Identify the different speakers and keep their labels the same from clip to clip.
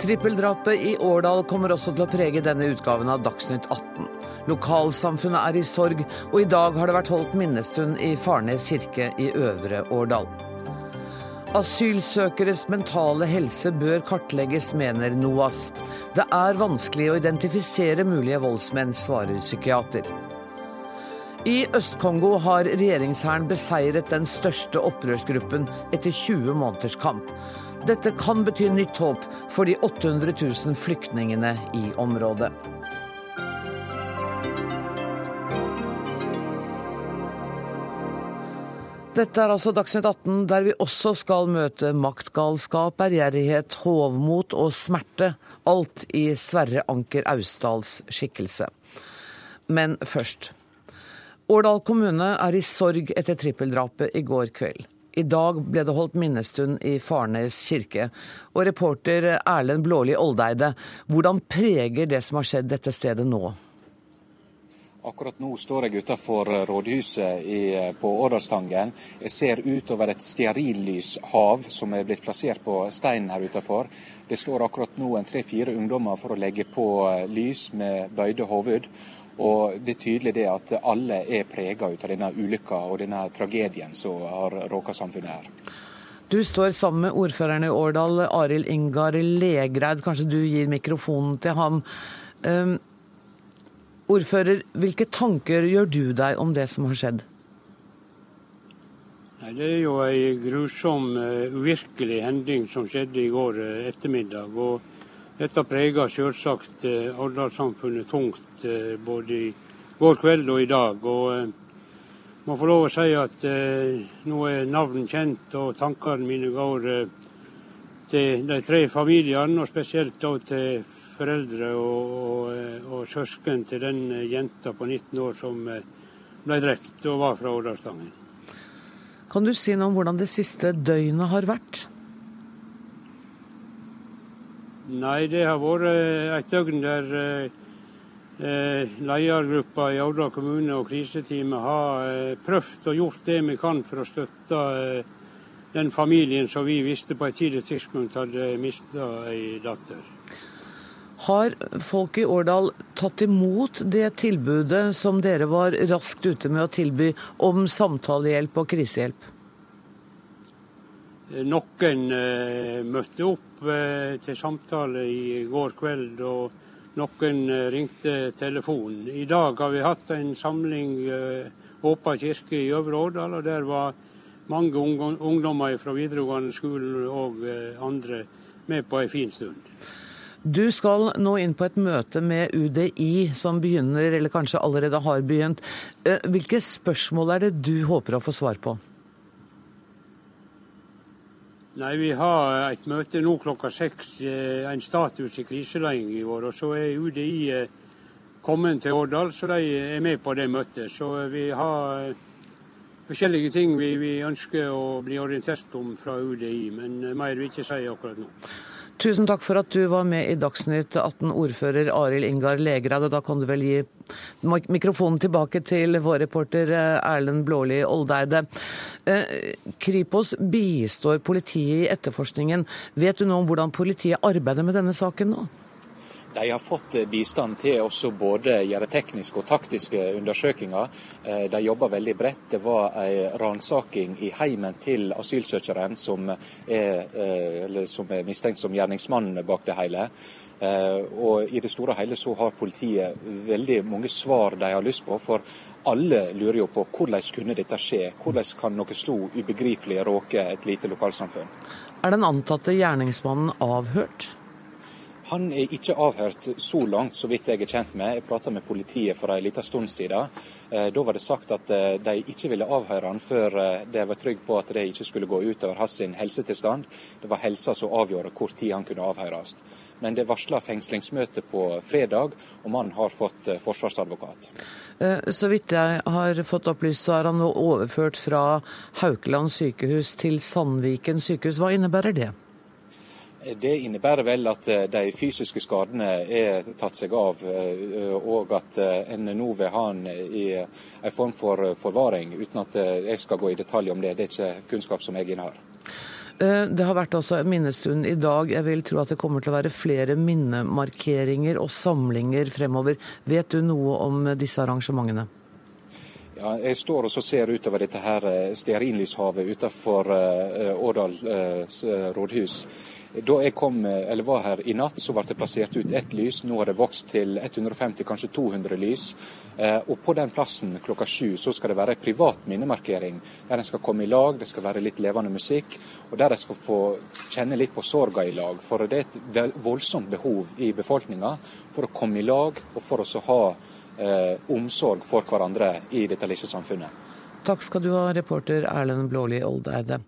Speaker 1: Trippeldrapet i Årdal kommer også til å prege denne utgaven av Dagsnytt 18. Lokalsamfunnet er i sorg, og i dag har det vært holdt minnestund i Farnes kirke i Øvre Årdal. Asylsøkeres mentale helse bør kartlegges, mener NOAS. Det er vanskelig å identifisere mulige voldsmenn, svarer psykiater. I Øst-Kongo har regjeringshæren beseiret den største opprørsgruppen etter 20 måneders kamp. Dette kan bety nytt håp for de 800 000 flyktningene i området. Dette er altså Dagsnytt 18, der vi også skal møte maktgalskap, ærgjerrighet, hovmot og smerte. Alt i Sverre Anker Austdals skikkelse. Men først. Årdal kommune er i sorg etter trippeldrapet i går kveld. I dag ble det holdt minnestund i Farnes kirke. Og reporter Erlend Blåli Oldeide, hvordan preger det som har skjedd dette stedet nå?
Speaker 2: Akkurat nå står jeg utenfor rådhuset i, på Årdalstangen. Jeg ser utover et stearinlyshav som er blitt plassert på steinen her utenfor. Det står akkurat nå en tre-fire ungdommer for å legge på lys med bøyde hoved. Og Det er tydelig det at alle er prega av denne ulykka og denne tragedien som har råka samfunnet her.
Speaker 1: Du står sammen med ordføreren i Årdal, Arild Ingar Legreid. Kanskje du gir mikrofonen til ham. Um, Ordfører, hvilke tanker gjør du deg om det som har skjedd?
Speaker 3: Nei, det er jo ei grusom, uvirkelig hending som skjedde i går ettermiddag. og Dette preger selvsagt Årdalssamfunnet tungt både i går kveld og i dag. og må få lov å si at nå er navn kjent, og tankene mine går til de tre familiene, og spesielt til foreldre og, og, og, søsken til den jenta på 19 år som ble drept og var fra Årdalstangen.
Speaker 1: Kan du si noe om hvordan det siste døgnet har vært?
Speaker 3: Nei, det har vært et døgn der eh, ledergruppa i Aurdal kommune og kriseteamet har eh, prøvd og gjort det vi kan for å støtte eh, den familien som vi visste på et tidlig tidspunkt hadde mista ei datter.
Speaker 1: Har folk i Årdal tatt imot det tilbudet som dere var raskt ute med å tilby om samtalehjelp og krisehjelp?
Speaker 3: Noen eh, møtte opp eh, til samtale i går kveld, og noen eh, ringte telefon. I dag har vi hatt en samling Åpa kirke i Øvre Årdal, og der var mange ungdommer fra videregående skole og andre med på en fin stund.
Speaker 1: Du skal nå inn på et møte med UDI som begynner, eller kanskje allerede har begynt. Hvilke spørsmål er det du håper å få svar på?
Speaker 3: Nei, Vi har et møte nå klokka seks, en status i kriseledingen i vår. Og så er UDI kommet til Årdal, så de er med på det møtet. Så vi har forskjellige ting vi, vi ønsker å bli orientert om fra UDI, men mer vil jeg ikke si akkurat nå.
Speaker 1: Tusen takk for at du var med i Dagsnytt 18, ordfører Arild Ingar Legreid. Og da kan du vel gi mikrofonen tilbake til vår reporter Erlend Blåli Oldeide. Kripos bistår politiet i etterforskningen. Vet du nå om hvordan politiet arbeider med denne saken nå?
Speaker 2: De har fått bistand til også både gjøre tekniske og taktiske undersøkelser. De jobber veldig bredt. Det var en ransaking i heimen til asylsøkeren som er, som er mistenkt som gjerningsmann bak det hele. Og I det store og hele så har politiet veldig mange svar de har lyst på. For alle lurer jo på hvordan kunne dette skje? Hvordan kan noe så ubegripelig råke et lite lokalsamfunn?
Speaker 1: Er den antatte gjerningsmannen avhørt?
Speaker 2: Han er ikke avhørt så langt, så vidt jeg er kjent med. Jeg prata med politiet for en liten stund siden. Da var det sagt at de ikke ville avhøre han før de var trygge på at det ikke skulle gå utover hans helsetilstand. Det var helsa som avgjorde hvor tid han kunne avhøres. Men det varsla fengslingsmøte på fredag, og mannen har fått forsvarsadvokat.
Speaker 1: Så vidt jeg har fått opplyst, så er han nå overført fra Haukeland sykehus til Sandviken sykehus. Hva innebærer det?
Speaker 2: Det innebærer vel at de fysiske skadene er tatt seg av, og at en nå vil ha han i en form for forvaring, uten at jeg skal gå i detalj om det. Det er ikke kunnskap som jeg innehar.
Speaker 1: Eh, det har vært altså minnestund i dag. Jeg vil tro at det kommer til å være flere minnemarkeringer og samlinger fremover. Vet du noe om disse arrangementene?
Speaker 2: Ja, jeg står og ser utover dette her eh, stearinlyshavet utenfor Årdal rådhus. Da jeg kom, eller var her i natt, så ble det plassert ut ett lys. Nå har det vokst til 150, kanskje 200 lys. Eh, og på den plassen klokka sju så skal det være en privat minnemarkering. Der en skal komme i lag, det skal være litt levende musikk. Og der de skal få kjenne litt på sorga i lag. For det er et voldsomt behov i befolkninga for å komme i lag, og for å ha eh, omsorg for hverandre i dette lille samfunnet.
Speaker 1: Takk skal du ha, reporter Erlend Blåli Oldeide.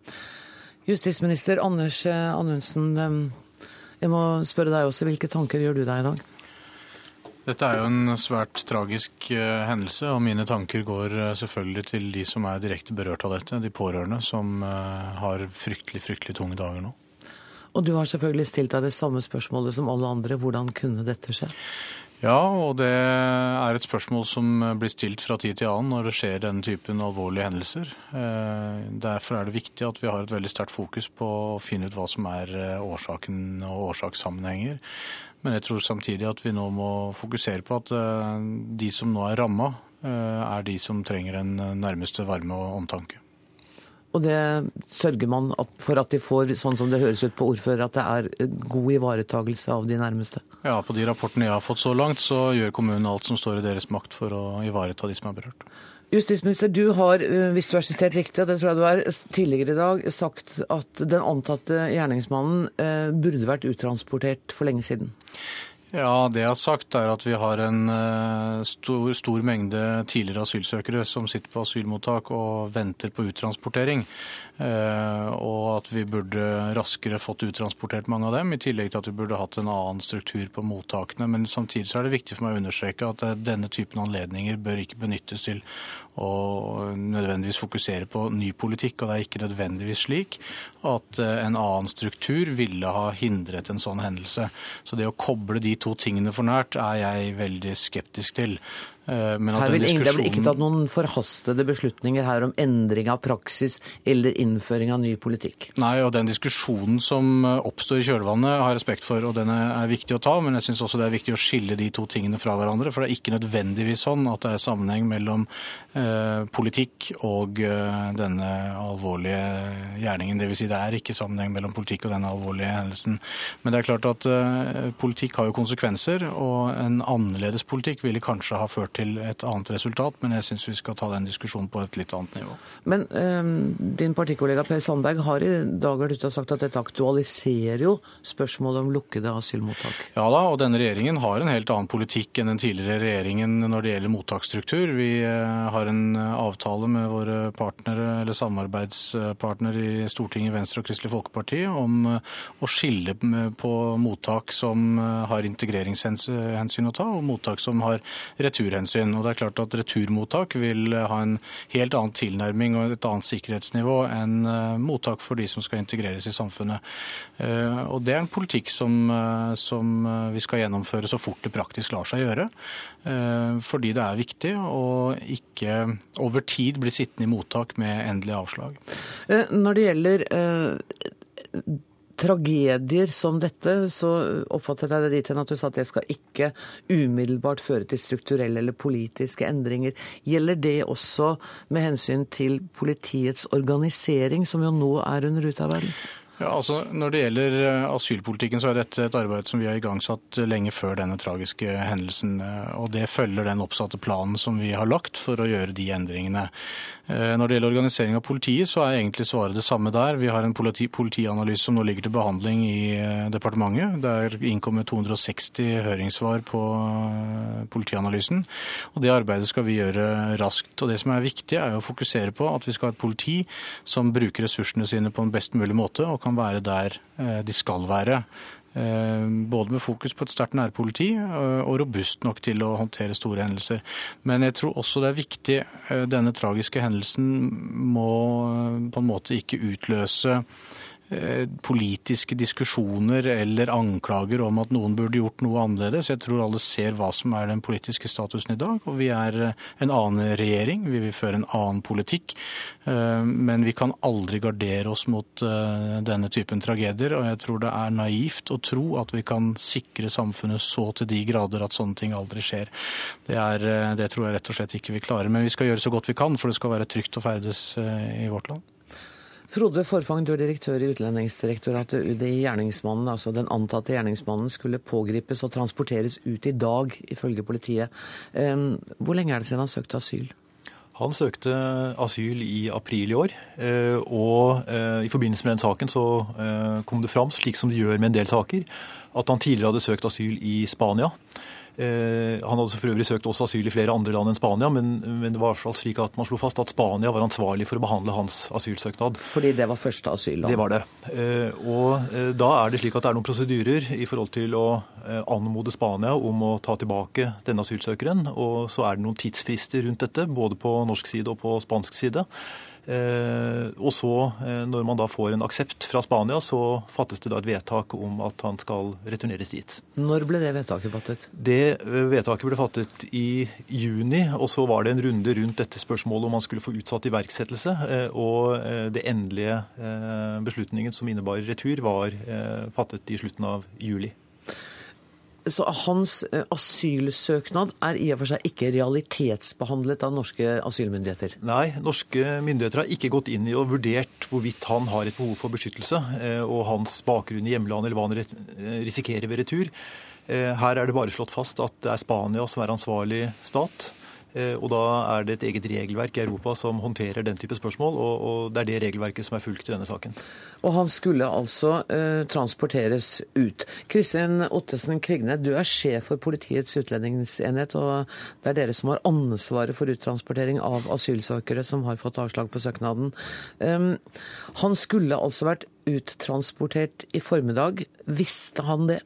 Speaker 1: Justisminister Anders eh, Anundsen, jeg må spørre deg også, hvilke tanker gjør du deg i dag?
Speaker 4: Dette er jo en svært tragisk eh, hendelse, og mine tanker går eh, selvfølgelig til de som er direkte berørt av dette, de pårørende som har fryktelig, fryktelig tunge dager nå.
Speaker 1: Og du har selvfølgelig stilt deg det samme spørsmålet som alle andre, hvordan kunne dette skje?
Speaker 4: Ja, og det er et spørsmål som blir stilt fra tid til annen når det skjer denne typen alvorlige hendelser. Eh, derfor er det viktig at vi har et veldig sterkt fokus på å finne ut hva som er eh, årsaken og årsakssammenhenger. Men jeg tror samtidig at vi nå må fokusere på at eh, de som nå er ramma, er de som trenger den nærmeste varme og omtanke.
Speaker 1: Og det sørger man for at de får, sånn som det høres ut på ordfører, at det er god ivaretagelse av de nærmeste?
Speaker 4: Ja, på de rapportene jeg har fått så langt, så gjør kommunen alt som står i deres makt for å ivareta de som er berørt.
Speaker 1: Justisminister, du har, hvis du har sitert riktig, og det tror jeg du er, tidligere i dag sagt at den antatte gjerningsmannen burde vært uttransportert for lenge siden.
Speaker 4: Ja, Det jeg har sagt er at vi har en eh, stor, stor, mengde tidligere asylsøkere som sitter på asylmottak og venter på uttransportering. Eh, og at vi burde raskere fått uttransportert mange av dem, i tillegg til at vi burde hatt en annen struktur på mottakene. Men samtidig så er det viktig for meg å understreke at eh, denne typen anledninger bør ikke benyttes til å nødvendigvis fokusere på ny politikk. Og det er ikke nødvendigvis slik at en annen struktur ville ha hindret en sånn hendelse. Så det å koble de to tingene for nært er jeg veldig skeptisk til.
Speaker 1: Eh, her vil diskusjonen... Det blir ikke tatt noen forhastede beslutninger her om endring av praksis eller innføring av ny politikk?
Speaker 4: Nei, og den diskusjonen som eh, oppstår i kjølvannet har jeg respekt for, og den er viktig å ta. Men jeg syns også det er viktig å skille de to tingene fra hverandre. For det er ikke nødvendigvis sånn at det er sammenheng mellom eh, politikk og eh, denne alvorlige gjerningen. Dvs. Si det er ikke sammenheng mellom politikk og denne alvorlige hendelsen. Men det er klart at eh, politikk har jo konsekvenser, og en annerledes politikk ville kanskje ha ført til et annet resultat, men jeg syns vi skal ta den diskusjonen på et litt annet nivå.
Speaker 1: Men eh, din partikollega Per Sandberg har i dag vært ute og sagt at dette aktualiserer jo spørsmålet om lukkede asylmottak.
Speaker 4: Ja da, og denne regjeringen har en helt annen politikk enn den tidligere regjeringen når det gjelder mottaksstruktur. Vi eh, har en avtale med våre partnere, eller samarbeidspartnere i Stortinget, Venstre og Kristelig Folkeparti om eh, å skille på mottak som eh, har integreringshensyn å ta, og mottak som har returhensyn hensyn. Og det er klart at Returmottak vil ha en helt annen tilnærming og et annet sikkerhetsnivå enn eh, mottak for de som skal integreres i samfunnet. Eh, og Det er en politikk som, eh, som vi skal gjennomføre så fort det praktisk lar seg gjøre. Fordi det er viktig å ikke over tid bli sittende i mottak med endelig avslag.
Speaker 1: Når det gjelder tragedier som dette, så oppfattet jeg det dit hen at du sa at det skal ikke umiddelbart føre til strukturelle eller politiske endringer. Gjelder det også med hensyn til politiets organisering, som jo nå er under utarbeidelse?
Speaker 4: Altså Når det gjelder eh, asylpolitikken, så er dette et arbeid som vi har igangsatt lenge før denne tragiske hendelsen. Eh, og Det følger den oppsatte planen som vi har lagt for å gjøre de endringene. Eh, når det gjelder organisering av politiet, så er egentlig svaret det samme der. Vi har en politi politianalyse som nå ligger til behandling i departementet. Det er innkommet 260 høringssvar på politianalysen. Og Det arbeidet skal vi gjøre raskt. Og Det som er viktig, er å fokusere på at vi skal ha et politi som bruker ressursene sine på en best mulig måte. og kan kan være der eh, de skal være. Eh, både med fokus på et sterkt nærpoliti eh, og robust nok til å håndtere store hendelser. Men jeg tror også det er viktig Denne tragiske hendelsen må på en måte ikke utløse politiske diskusjoner eller anklager om at noen burde gjort noe annerledes. Jeg tror alle ser hva som er den politiske statusen i dag. Og vi er eh, en annen regjering, vi vil føre en annen politikk. Men vi kan aldri gardere oss mot denne typen tragedier. Og jeg tror det er naivt å tro at vi kan sikre samfunnet så til de grader at sånne ting aldri skjer. Det, er, det tror jeg rett og slett ikke vi klarer. Men vi skal gjøre så godt vi kan, for det skal være trygt å ferdes i vårt land.
Speaker 1: Frode Forfang, du er direktør i Utlendingsdirektoratet. UDI gjerningsmannen, altså den antatte gjerningsmannen, skulle pågripes og transporteres ut i dag, ifølge politiet. Hvor lenge er det siden han søkte asyl?
Speaker 5: Han søkte asyl i april i år, eh, og eh, i forbindelse med den saken så eh, kom det fram, slik som det gjør med en del saker, at han tidligere hadde søkt asyl i Spania. Eh, han hadde for øvrig søkt også asyl i flere andre land enn Spania, men, men det var slik at man slo fast at Spania var ansvarlig for å behandle hans asylsøknad.
Speaker 1: Fordi det var første asyl?
Speaker 5: Det var det. Eh, og eh, da er det slik at det er noen prosedyrer i forhold til å anmode Spania om å ta tilbake denne asylsøkeren. Og så er det noen tidsfrister rundt dette, både på norsk side og på spansk side. Eh, og så, eh, når man da får en aksept fra Spania, så fattes det da et vedtak om at han skal returneres dit.
Speaker 1: Når ble det vedtaket fattet?
Speaker 5: Det eh, vedtaket ble fattet i juni. Og så var det en runde rundt dette spørsmålet om han skulle få utsatt iverksettelse. Og det endelige beslutningen som innebar retur, var fattet i slutten av juli.
Speaker 1: Så hans eh, asylsøknad er i og for seg ikke realitetsbehandlet av norske asylmyndigheter?
Speaker 5: Nei, norske myndigheter har ikke gått inn i og vurdert hvorvidt han har et behov for beskyttelse, eh, og hans bakgrunn i hjemlandet eller hva han eh, risikerer ved retur. Her er det bare slått fast at det er Spania som er ansvarlig stat. Eh, og da er det et eget regelverk i Europa som håndterer den type spørsmål, og, og det er det regelverket som er fulgt i denne saken.
Speaker 1: Og han skulle altså eh, transporteres ut. Kristin Ottesen Krigne, du er sjef for Politiets utlendingsenhet, og det er dere som har ansvaret for uttransportering av asylsøkere som har fått avslag på søknaden. Um, han skulle altså vært uttransportert i formiddag. Visste han det?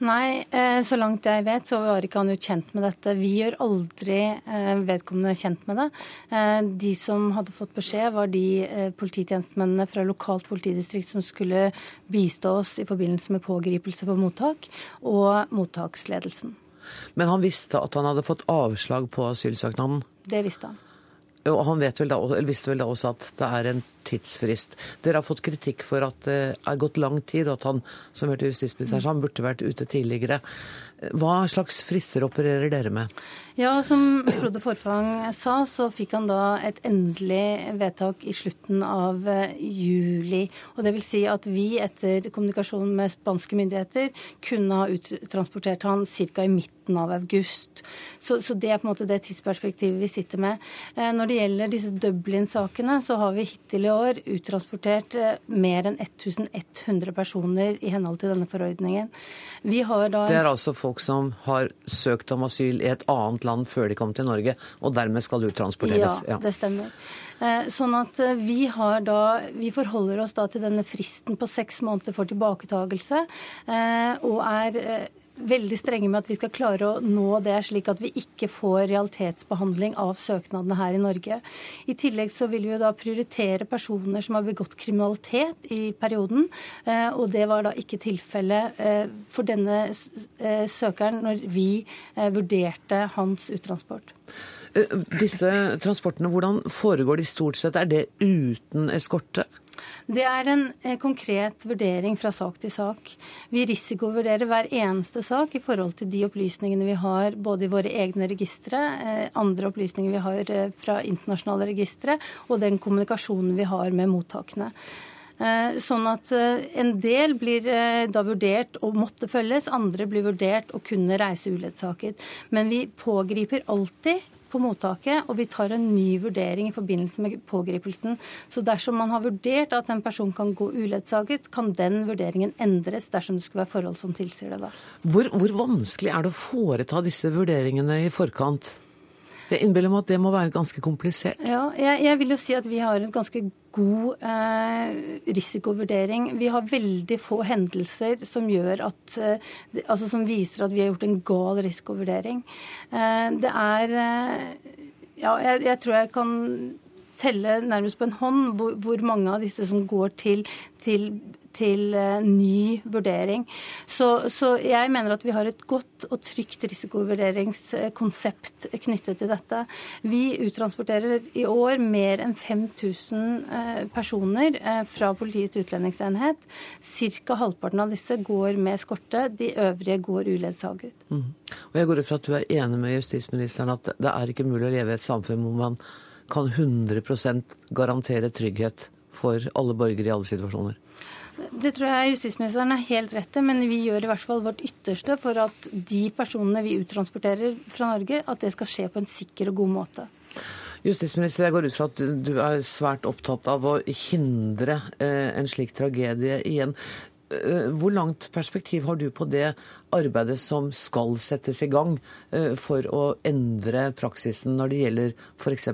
Speaker 6: Nei, eh, så langt jeg vet så var ikke han jo kjent med dette. Vi gjør aldri eh, vedkommende kjent med det. Eh, de som hadde fått beskjed, var de polititjenestemennene fra lokalt politidistrikt som skulle bistå oss i forbindelse med pågripelse på mottak, og mottaksledelsen.
Speaker 1: Men han visste at han hadde fått avslag på asylsøknaden?
Speaker 6: Det visste han.
Speaker 1: Og han vel da, visste vel da også at det er en tidsfrist. Dere har fått kritikk for at det er gått lang tid, og at han som hørte justisministeren han burde vært ute tidligere. Hva slags frister opererer dere med?
Speaker 6: Ja, Som Frode Forfang sa, så fikk han da et endelig vedtak i slutten av eh, juli. Og det vil si at vi etter kommunikasjon med spanske myndigheter kunne ha uttransportert han ca. i midten av august. Så, så, det er på en måte det tidsperspektivet vi sitter med. Eh, når det gjelder disse Dublin-sakene, så har vi hittil i år uttransportert eh, mer enn 1100 personer i henhold til denne forordningen.
Speaker 1: Vi har da... Det er altså folk som har søkt om asyl i et annet land før de kom til Norge, og dermed skal uttransporteres.
Speaker 6: Ja, det stemmer. Eh, sånn at vi vi, da, vi forholder oss da til denne fristen på seks måneder for tilbaketagelse, eh, og er veldig strenge med at vi skal klare å nå det, slik at vi ikke får realitetsbehandling av søknadene her i Norge. I tillegg så vil vi jo da prioritere personer som har begått kriminalitet i perioden, eh, og det var da ikke tilfellet eh, for denne eh, søkeren når vi vurderte hans uttransport.
Speaker 1: Disse transportene, hvordan foregår de stort sett? Er det uten eskorte?
Speaker 6: Det er en eh, konkret vurdering fra sak til sak. Vi risikovurderer hver eneste sak i forhold til de opplysningene vi har både i våre egne registre, eh, andre opplysninger vi har eh, fra internasjonale registre, og den kommunikasjonen vi har med mottakene. Sånn at en del blir da vurdert å måtte følges, andre blir vurdert å kunne reise uledsaget. Men vi pågriper alltid på mottaket, og vi tar en ny vurdering i forbindelse med pågripelsen. Så dersom man har vurdert at en person kan gå uledsaget, kan den vurderingen endres dersom det skulle være forhold som tilsier det. da.
Speaker 1: Hvor, hvor vanskelig er det å foreta disse vurderingene i forkant? Jeg innbiller meg at det må være ganske komplisert.
Speaker 6: Ja, jeg, jeg, vil jo si at vi har en ganske god eh, risikovurdering. Vi har veldig få hendelser som, at, eh, altså som viser at vi har gjort en gal risikovurdering. Eh, det er eh, Ja, jeg, jeg tror jeg kan telle nærmest på en hånd hvor, hvor mange av disse som går til, til til uh, ny vurdering. Så, så, jeg mener at vi har et godt og trygt risikovurderingskonsept knyttet til dette. Vi uttransporterer i år mer enn 5000 uh, personer uh, fra Politiets utlendingsenhet. Ca. halvparten av disse går med eskorte, de øvrige går uledsaget. Mm.
Speaker 1: Og Jeg går ut fra at du er enig med justisministeren at det er ikke mulig å leve i et samfunn hvor man kan 100% garantere trygghet for alle borgere i alle situasjoner?
Speaker 6: Det tror jeg justisministeren er helt rett i, men vi gjør i hvert fall vårt ytterste for at de personene vi uttransporterer fra Norge, at det skal skje på en sikker og god måte.
Speaker 1: Justisminister, jeg går ut fra at du er svært opptatt av å hindre eh, en slik tragedie igjen. Eh, hvor langt perspektiv har du på det arbeidet som skal settes i gang eh, for å endre praksisen når det gjelder f.eks.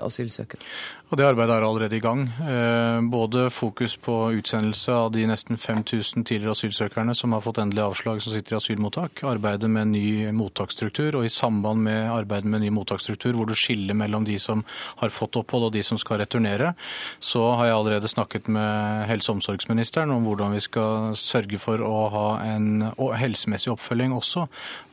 Speaker 1: asylsøkere?
Speaker 4: Og Det arbeidet er allerede i gang. Eh, både fokus på utsendelse av de nesten 5000 tidligere asylsøkerne som har fått endelig avslag som sitter i asylmottak, arbeidet med ny mottaksstruktur, og i samband med arbeidet med ny mottaksstruktur, hvor du skiller mellom de som har fått opphold og de som skal returnere, så har jeg allerede snakket med helse- og omsorgsministeren om hvordan vi skal sørge for å ha en helsemessig oppfølging også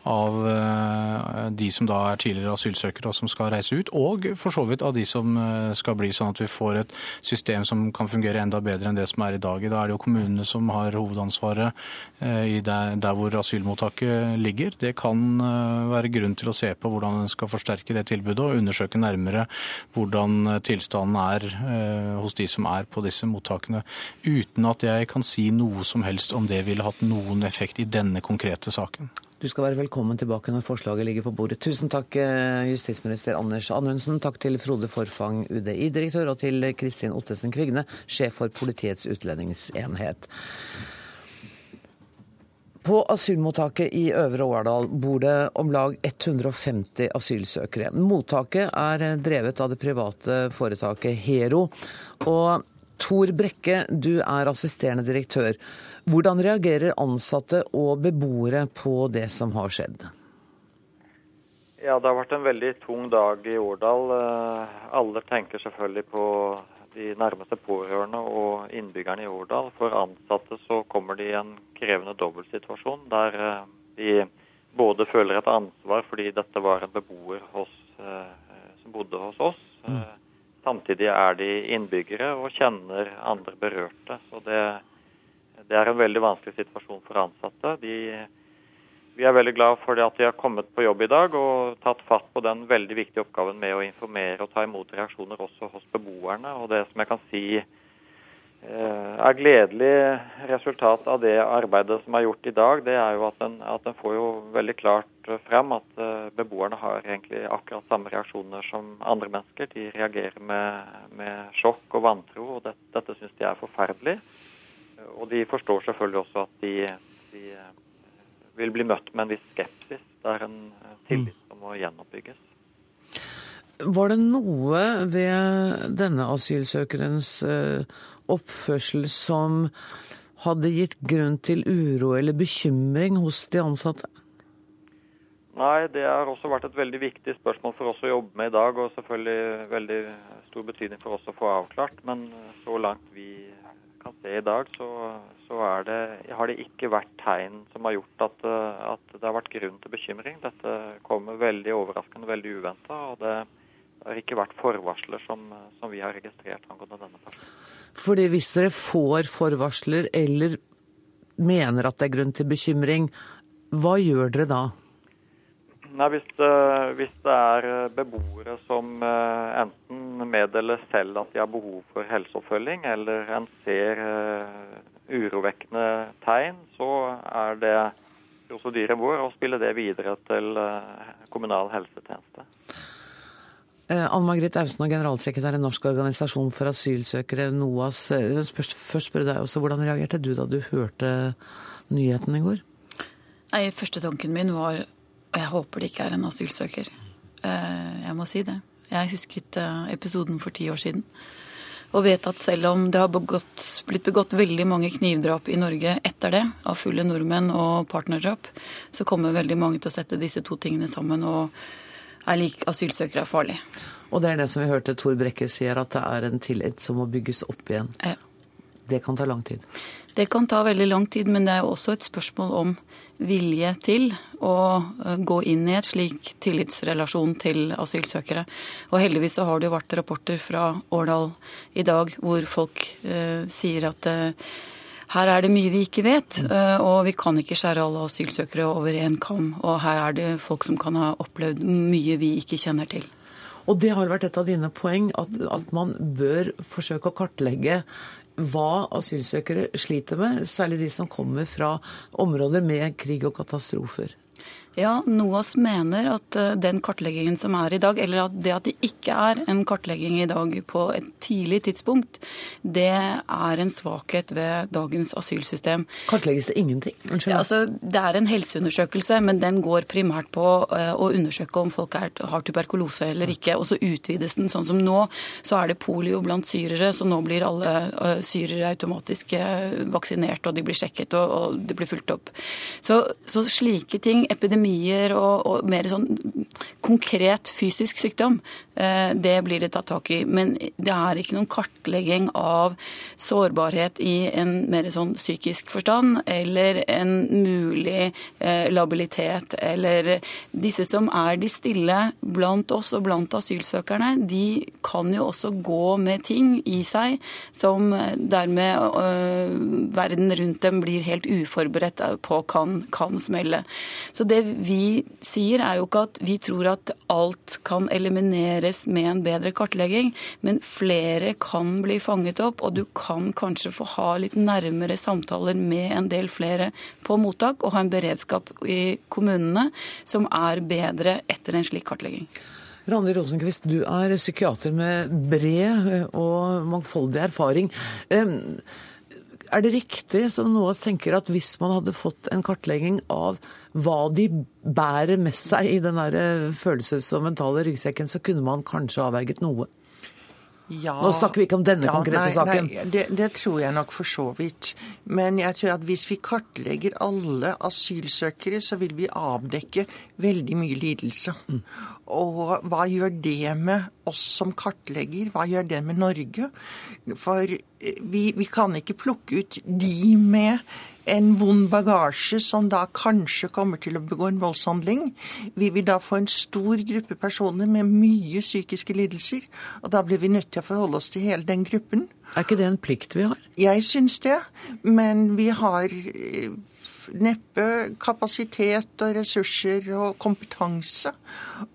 Speaker 4: av eh, de som da er tidligere asylsøkere og som skal reise ut, og for så vidt av de som eh, skal bli sånn at vi får et system som kan fungere enda bedre enn det som er i dag. Da er det jo kommunene som har hovedansvaret eh, der, hvor asylmottaket ligger. Det kan være grunn til å se på hvordan en skal forsterke det tilbudet, og undersøke nærmere hvordan tilstanden er hos de som er på disse mottakene, uten at jeg kan si noe som helst om det ville hatt noen effekt i denne konkrete saken.
Speaker 1: Du skal være velkommen tilbake når forslaget ligger på bordet. Tusen takk, eh, justisminister Anders Anundsen. Takk til Frode Forfang, UDI-direktør, og til Kristin Ottesen Kvigne, sjef for Politiets utlendingsenhet. På asylmottaket i Øvre Årdal bor det om lag 150 asylsøkere. Mottaket er drevet av det private foretaket Hero. Og Tor Brekke, du er assisterende direktør. Hvordan reagerer ansatte og beboere på det som har skjedd?
Speaker 7: Ja, Det har vært en veldig tung dag i Årdal. Eh, alle tenker selvfølgelig på de nærmeste pårørende og innbyggerne i Årdal. For ansatte så kommer de i en krevende dobbeltsituasjon der eh, de både føler et ansvar fordi dette var en beboer hos, eh, som bodde hos oss. Mm. Samtidig er de innbyggere og kjenner andre berørte. Så det det er en veldig vanskelig situasjon for ansatte. De, vi er veldig glad for at de har kommet på jobb i dag og tatt fatt på den veldig viktige oppgaven med å informere og ta imot reaksjoner også hos beboerne. Og det som jeg kan si eh, er gledelig resultat av det arbeidet som er gjort i dag, det er jo at en, at en får jo veldig klart frem at eh, beboerne har egentlig akkurat samme reaksjoner som andre mennesker. De reagerer med, med sjokk og vantro, og det, dette syns de er forferdelig. Og de forstår selvfølgelig også at de, de eh, vil bli møtt med en viss skepsis. Det er en eh, tillit som må gjenoppbygges.
Speaker 1: Var det noe ved denne asylsøkerens eh, oppførsel som hadde gitt grunn til uro eller bekymring hos de ansatte?
Speaker 7: Nei, det har også vært et veldig viktig spørsmål for oss å jobbe med i dag, og selvfølgelig veldig stor betydning for oss å få avklart. Men så langt vi kan se i dag, så, så det, har det ikke vært tegn som har gjort at, at, det har vært grunn til bekymring. Dette kommer veldig overraskende, veldig uventa. Og det, har ikke vært forvarsler som, som vi har registrert angående denne personen.
Speaker 1: Fordi hvis dere får forvarsler eller mener at det er grunn til bekymring, hva gjør dere da?
Speaker 7: Nei, hvis det, hvis det, er eh, beboere som eh, enten meddeler selv at de har behov for helseoppfølging, eller en ser uh, urovekkende tegn, så er det prosedyren vår å spille det videre til uh, kommunal helsetjeneste.
Speaker 1: Anne Margrit Ausen, generalsekretær i Norsk organisasjon for asylsøkere, NOAS. Først, først spør deg også, Hvordan reagerte du da du hørte nyheten i går?
Speaker 8: Nei, Første tanken min var og jeg håper det ikke er en asylsøker. Eh, jeg må si det. Jeg husket eh, episoden for ti år siden. Og vet at selv om det har begått, blitt begått veldig mange knivdrap i Norge etter det, av fulle nordmenn og partnerdrap, så kommer veldig mange til å sette disse to tingene sammen og er lik asylsøkere er farlig.
Speaker 1: Og det er det som vi hørte Tor Brekke sier, at det er en tillit som må bygges opp igjen.
Speaker 8: Ja.
Speaker 1: Det kan ta lang tid.
Speaker 8: Det kan ta veldig lang tid, men det er jo også et spørsmål om vilje til å eh, gå inn i et slik tillitsrelasjon til asylsøkere. Og heldigvis så har det jo vært rapporter fra Årdal i dag hvor folk eh, sier at eh, her er det mye vi ikke vet, eh, og vi kan ikke skjære alle asylsøkere over én kam. Og her er det folk som kan ha opplevd mye vi ikke kjenner til.
Speaker 1: Og det har vært et av dine poeng, at, at man bør forsøke å kartlegge hva asylsøkere sliter med, særlig de som kommer fra områder med krig og katastrofer.
Speaker 8: Ja, NOAS mener at eh, den kartleggingen som er i dag, eller at det at det ikke er en kartlegging i dag på et tidlig tidspunkt, det er en svakhet ved dagens asylsystem.
Speaker 1: Kartlegges det ingenting? Unnskyld.
Speaker 8: Ja, altså, det er en helseundersøkelse, men den går primært på eh, å undersøke om folk er, har tuberkulose eller ikke. Og så utvides den. Sånn som nå, så er det polio blant syrere, så nå blir alle uh, syrere automatisk vaksinert, og de blir sjekket, og, og det blir fulgt opp. Så, så slike ting, epidemier og, og, mer sånn konkret fysisk sykdom, uh, det blir det tatt tak i. Men det er ikke noen kartlegging av sårbarhet i en mer sånn psykisk forstand, eller en mulig labilitet, eller disse som er de stille blant oss og blant asylsøkerne, de kan jo også gå med ting i seg som dermed øh, verden rundt dem blir helt uforberedt på kan, kan smelle. Så det vi sier er jo ikke at vi tror at alt kan elimineres med en bedre kartlegging, men flere kan bli fanget opp, og du kan kanskje få ha litt nærmere samtaler med en del flere på mottak, og ha en beredskap i kommunene som er bedre etter en slik kartlegging.
Speaker 1: Randi Rosenquist, du er psykiater med bred og mangfoldig erfaring. Er det riktig, som noen av oss tenker, at hvis man hadde fått en kartlegging av hva de bærer med seg i den følelses- og mentale ryggsekken, så kunne man kanskje avverget noe?
Speaker 9: Ja,
Speaker 1: Nå snakker vi ikke om denne
Speaker 9: ja,
Speaker 1: konkrete
Speaker 9: nei,
Speaker 1: saken.
Speaker 9: Nei, det, det tror jeg nok for så vidt. Men jeg tror at hvis vi kartlegger alle asylsøkere, så vil vi avdekke veldig mye lidelse.
Speaker 1: Mm.
Speaker 9: Og hva gjør det med oss som kartlegger? Hva gjør det med Norge? For eh, vi, vi kan ikke plukke ut de med en vond bagasje som da kanskje kommer til å begå en voldshandling. Vi vil da få en stor gruppe personer med mye psykiske lidelser. Og da blir vi nødt til å forholde oss til hele den gruppen.
Speaker 1: Er ikke det en plikt vi har?
Speaker 9: Jeg syns det, men vi har eh, neppe kapasitet og ressurser og kompetanse.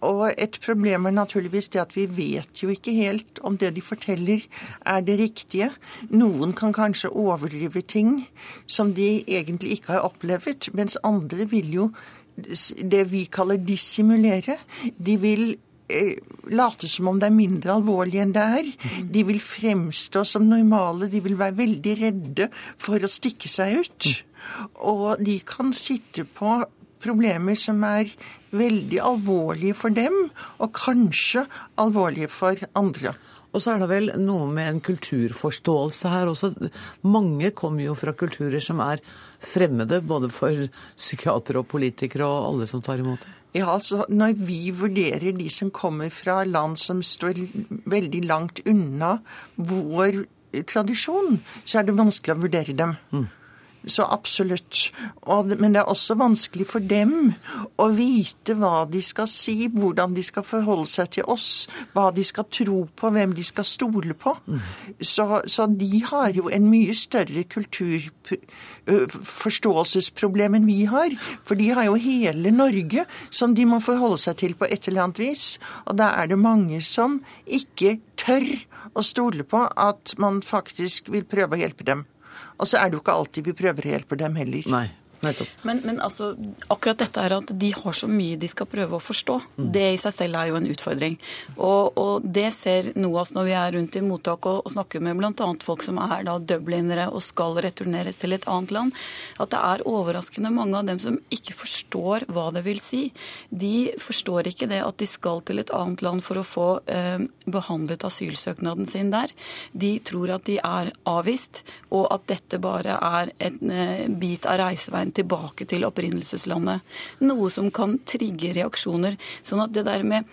Speaker 9: Og et problem er naturligvis det at vi vet jo ikke helt om det de forteller er det riktige. Noen kan kanskje overdrive ting som de egentlig ikke har opplevd, mens andre vil jo det vi kaller dissimulere. De vil eh, late som om det er mindre alvorlig enn det er. De vil fremstå som normale. De vil være veldig redde for å stikke seg ut. Og de kan sitte på problemer som er veldig alvorlige for dem, og kanskje alvorlige for andre.
Speaker 1: Og så er det vel noe med en kulturforståelse her også. Mange kommer jo fra kulturer som er fremmede, både for psykiatere og politikere og alle som tar imot.
Speaker 9: Ja, altså Når vi vurderer de som kommer fra land som står veldig langt unna vår tradisjon, så er det vanskelig å vurdere dem. Så absolutt. Og, men det er også vanskelig for dem å vite hva de skal si, hvordan de skal forholde seg til oss, hva de skal tro på, hvem de skal stole på. Så, så de har jo en mye større kulturforståelsesproblem enn vi har. For de har jo hele Norge som de må forholde seg til på et eller annet vis. Og da er det mange som ikke tør å stole på at man faktisk vil prøve å hjelpe dem. Og så er det jo ikke alltid vi prøver å hjelpe dem heller.
Speaker 1: Nei.
Speaker 8: Men, men altså, akkurat dette er at de har så mye de skal prøve å forstå. Det i seg selv er jo en utfordring. Og, og det ser NOAS når vi er rundt i mottak og, og snakker med bl.a. folk som er da dublinere og skal returneres til et annet land, at det er overraskende mange av dem som ikke forstår hva det vil si. De forstår ikke det at de skal til et annet land for å få eh, behandlet asylsøknaden sin der. De tror at de er avvist, og at dette bare er en eh, bit av reiseveien tilbake til opprinnelseslandet. Noe som kan trigge reaksjoner. Sånn at det der med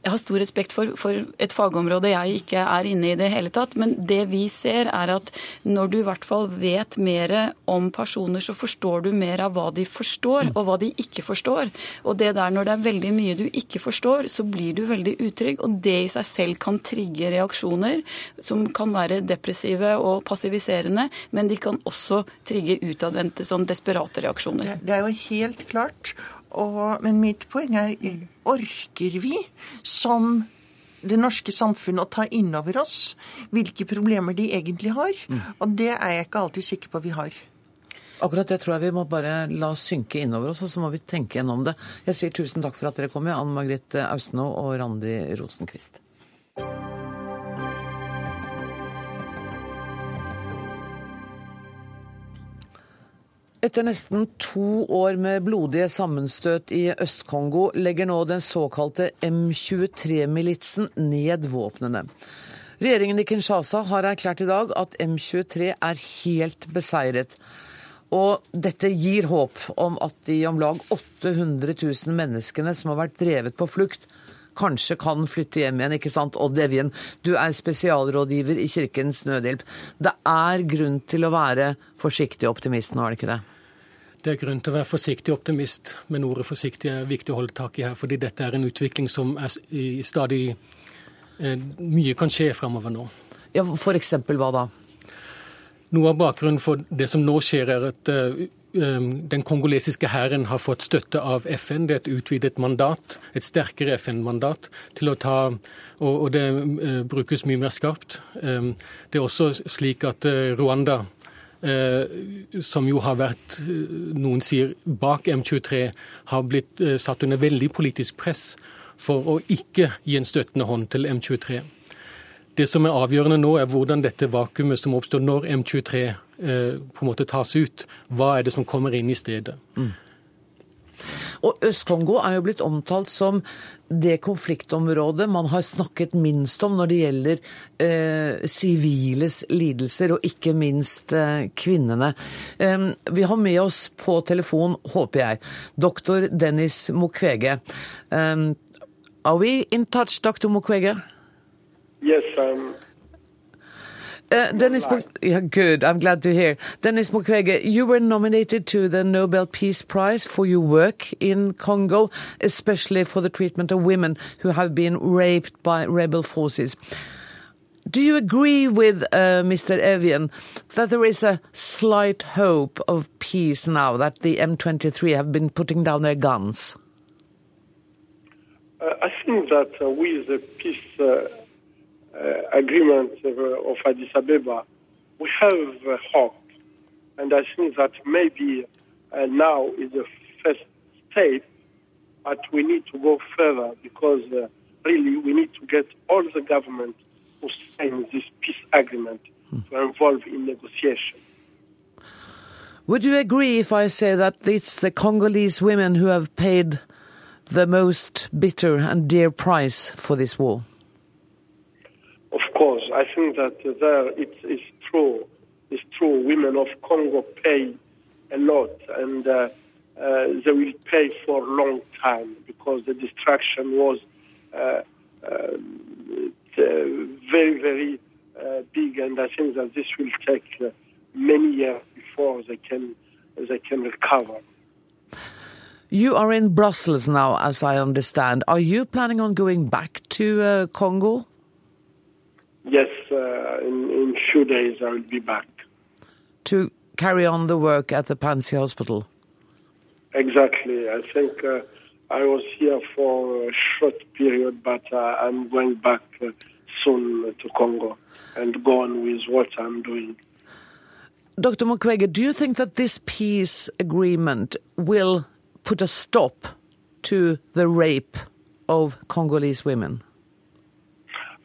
Speaker 8: jeg har stor respekt for, for, et fagområde jeg ikke er inne i det hele tatt. Men det vi ser, er at når du i hvert fall vet mer om personer, så forstår du mer av hva de forstår, og hva de ikke forstår. Og det der når det er veldig mye du ikke forstår, så blir du veldig utrygg. Og det i seg selv kan trigge reaksjoner som kan være depressive og passiviserende, men de kan også trigge utadvendte, sånn desperate reaksjoner.
Speaker 9: Det, det er jo helt klart. Og, men mitt poeng er orker vi som det norske samfunnet å ta inn over oss hvilke problemer de egentlig har? Mm. Og det er jeg ikke alltid sikker på vi har.
Speaker 1: Akkurat det tror jeg vi må bare la synke innover oss, og så må vi tenke gjennom det. Jeg sier tusen takk for at dere kom, Anne Margrethe Austenå og Randi Rosenquist. Etter nesten to år med blodige sammenstøt i Øst-Kongo legger nå den såkalte M23-militsen ned våpnene. Regjeringen i Kinshasa har erklært i dag at M23 er helt beseiret. Og dette gir håp om at de om lag 800 000 menneskene som har vært drevet på flukt, kanskje kan flytte hjem igjen. ikke sant? Odd Evjen, du er spesialrådgiver i Kirkens Nødhjelp. Det er grunn til å være forsiktig optimist nå, er det ikke det?
Speaker 10: Det er grunn til å være forsiktig optimist, men ordet forsiktig er viktig å holde tak i her. Fordi dette er en utvikling som er i stadig eh, Mye kan skje framover nå.
Speaker 1: Ja, F.eks. hva da?
Speaker 10: Noe av bakgrunnen for det som nå skjer, er at uh, den kongolesiske hæren har fått støtte av FN. Det er et utvidet mandat, et sterkere FN-mandat, til å ta Og, det uh, brukes mye mer skarpt. Um, det er også slik at uh, Rwanda Eh, som jo har vært, eh, noen sier, bak M23, har blitt eh, satt under veldig politisk press for å ikke gi en støttende hånd til M23. Det som er avgjørende nå, er hvordan dette vakuumet som oppstår når M23 på en måte tas ut, hva er det som kommer inn i stedet. Mm.
Speaker 1: Og Øst-Kongo er jo blitt omtalt som det konfliktområdet man har snakket minst om når det gjelder eh, siviles eh, lidelser, og ikke minst eh, kvinnene. Eh, vi har med oss på telefon, håper jeg, doktor Dennis Mukwege. Are we in touch, Dr. Mukwege?
Speaker 11: Yes, um,
Speaker 1: Uh, Dennis, yeah, good. I'm glad to hear. Dennis Mukwege, you were nominated to the Nobel Peace Prize for your work in Congo, especially for the treatment of women who have been raped by rebel forces. Do you agree with uh, Mr. Evian that there is a slight hope of peace now that the M23 have been putting down their guns?
Speaker 11: Uh, I think that uh, with the peace uh, agreement of Addis Ababa, we have hope. And I think that maybe uh, now is the first step, but we need to go further because uh, really we need to get all the government who sign this peace agreement hmm. to involve in negotiation.
Speaker 1: Would you agree if I say that it's the Congolese women who have paid the most bitter and dear price for this war?
Speaker 11: I think that there it is true. It's true. Women of Congo pay a lot, and uh, uh, they will pay for a long time because the destruction was uh, um, very, very uh, big, and I think that this will take uh, many years before they can they can recover.
Speaker 1: You are in Brussels now, as I understand. Are you planning on going back to uh, Congo?
Speaker 11: Yes, uh, in, in few days I will be back.
Speaker 1: To carry on the work at the Pansy Hospital?
Speaker 11: Exactly. I think uh, I was here for a short period, but uh, I'm going back uh, soon to Congo and go on with what I'm doing.
Speaker 1: Dr. Mukwege, do you think that this peace agreement will put a stop to the rape of Congolese women?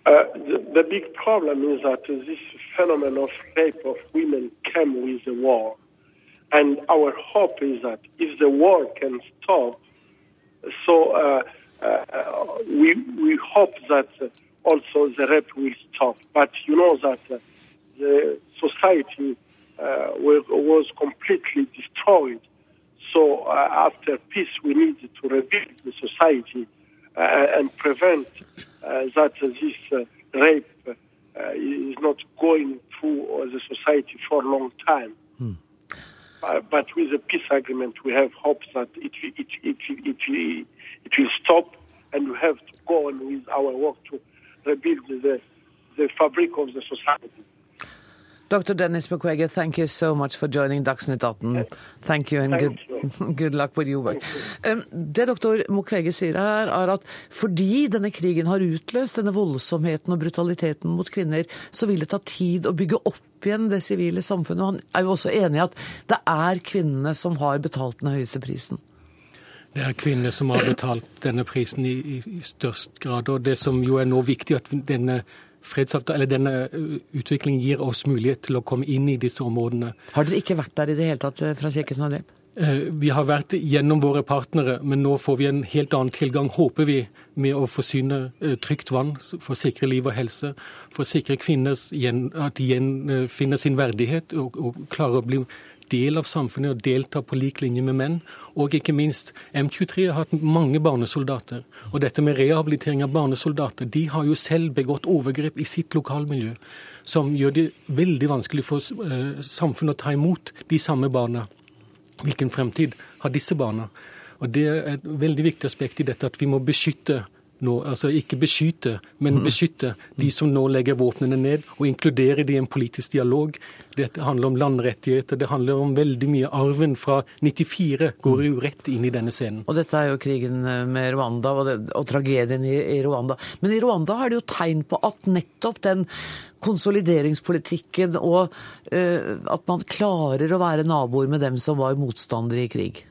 Speaker 11: Uh, the, the, big problem is that this phenomenon of rape of women came with the war. And our hope is that if the war can stop, so uh, uh, we, we hope that also the rape will stop. But you know that the society uh, was completely destroyed So uh, after peace, we need to rebuild the society uh, and prevent uh, that this rape uh, is not going through uh, the society for a long time. Uh, but with the peace agreement, we have hopes that it, will- it, it, it, it, it will stop, and we have to go on with our work to rebuild the, the fabric of the society.
Speaker 1: Dr. Dennis Mukwege, thank you so much for joining Dagsnytt 18. Thank you and good, good luck with your work. Um, Det doktor Mukwege sier her, er at fordi denne krigen har utløst denne voldsomheten og brutaliteten mot kvinner, så vil det ta tid å bygge opp igjen det sivile samfunnet. Og han er jo også enig i at det er kvinnene som har betalt den høyeste prisen.
Speaker 10: Det er kvinner som har betalt denne prisen i, i, i størst grad. Og det som jo er nå viktig, at denne fredsavtalen, eller denne uh, utviklingen gir oss mulighet til å komme inn i disse områdene.
Speaker 1: Har dere ikke vært der i det hele tatt eh, fra Kirkens Nødhjelp?
Speaker 10: Eh, Vi har vært gjennom våre partnere, men nå får vi en helt annen tilgang, håper vi, med å forsyne eh, trygt vann for å sikre liv og helse, for å sikre kvinner at de igjen eh, finner sin verdighet og, og klarer å bli del av samfunnet og delta på lik linje med menn. Og ikke minst, M23 har hatt mange barnesoldater. Og dette med rehabilitering av barnesoldater, de har jo selv begått overgrep i sitt lokalmiljø, som gjør det veldig vanskelig for eh, samfunnet å ta imot de samme barna. Hvilken fremtid har disse barna? Og Det er et veldig viktig aspekt i dette at vi må beskytte nå, altså ikke beskytte, men beskytte de som nå legger våpnene ned, og inkludere de i en politisk dialog. Dette handler om landrettigheter, det handler om veldig mye. Arven fra 94 går jo rett inn i denne scenen.
Speaker 1: Og dette er jo krigen eh, med Rwanda og, det, og tragedien i, i Rwanda. Men i Rwanda er det jo tegn på at nettopp den konsolideringspolitikken og eh, at man klarer å være naboer med dem som var motstandere i krig.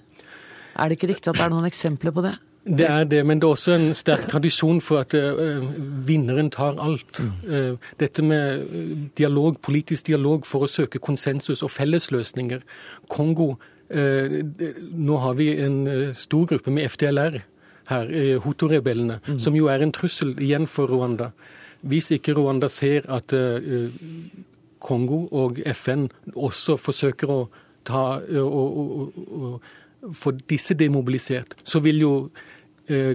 Speaker 1: Er det ikke riktig at det er noen eksempler på det?
Speaker 10: Det er det, men det er også en sterk tradisjon for at uh, vinneren tar alt. Uh, dette med eh, dialog, politisk dialog for å søke konsensus og fellesløsninger. Kongo uh, Nå har vi en stor gruppe med FDLR her, Hutu-rebellene, som jo er en trussel igjen for Rwanda. Hvis ikke Rwanda ser at Kongo og FN også forsøker å ta og, og, og, og få disse demobilisert, så vil jo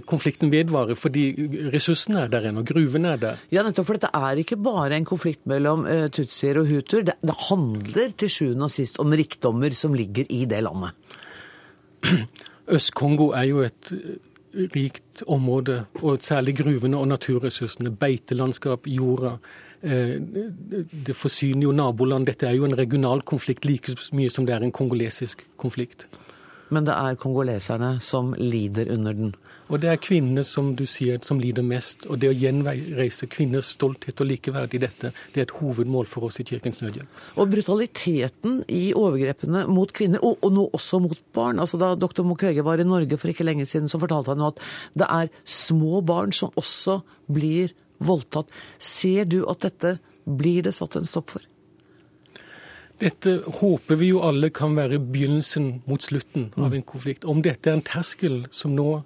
Speaker 10: konflikten vedvarer, fordi ressursene er der ennå, gruvene er der.
Speaker 1: Ja, nettopp, for dette er ikke bare en konflikt mellom eh, tutsier og hutuer. Det, det handler til sjuende og sist om rikdommer som ligger i det landet.
Speaker 10: Øst-Kongo er jo et eh, rikt område, og særlig gruvene og naturressursene. Beitelandskap, jorda. Eh, Det forsyner jo naboland. Dette er jo en regional konflikt like mye som det er en kongolesisk konflikt.
Speaker 1: Men det er kongoleserne som lider under den.
Speaker 10: Og det er kvinnene som du sier, som lider mest. Og det å gjenreise kvinners stolthet og likeverd i dette, det er et hovedmål for oss i Kirkens Nødhjelp.
Speaker 1: Og brutaliteten i overgrepene mot kvinner, og, og nå også mot barn. Altså Da doktor Mukwege var i Norge for ikke lenge siden, så fortalte han jo at det er små barn som også blir voldtatt. Ser du at dette blir det satt en stopp for?
Speaker 10: Dette håper vi jo alle kan være begynnelsen mot slutten av en konflikt. Om dette er en terskel som nå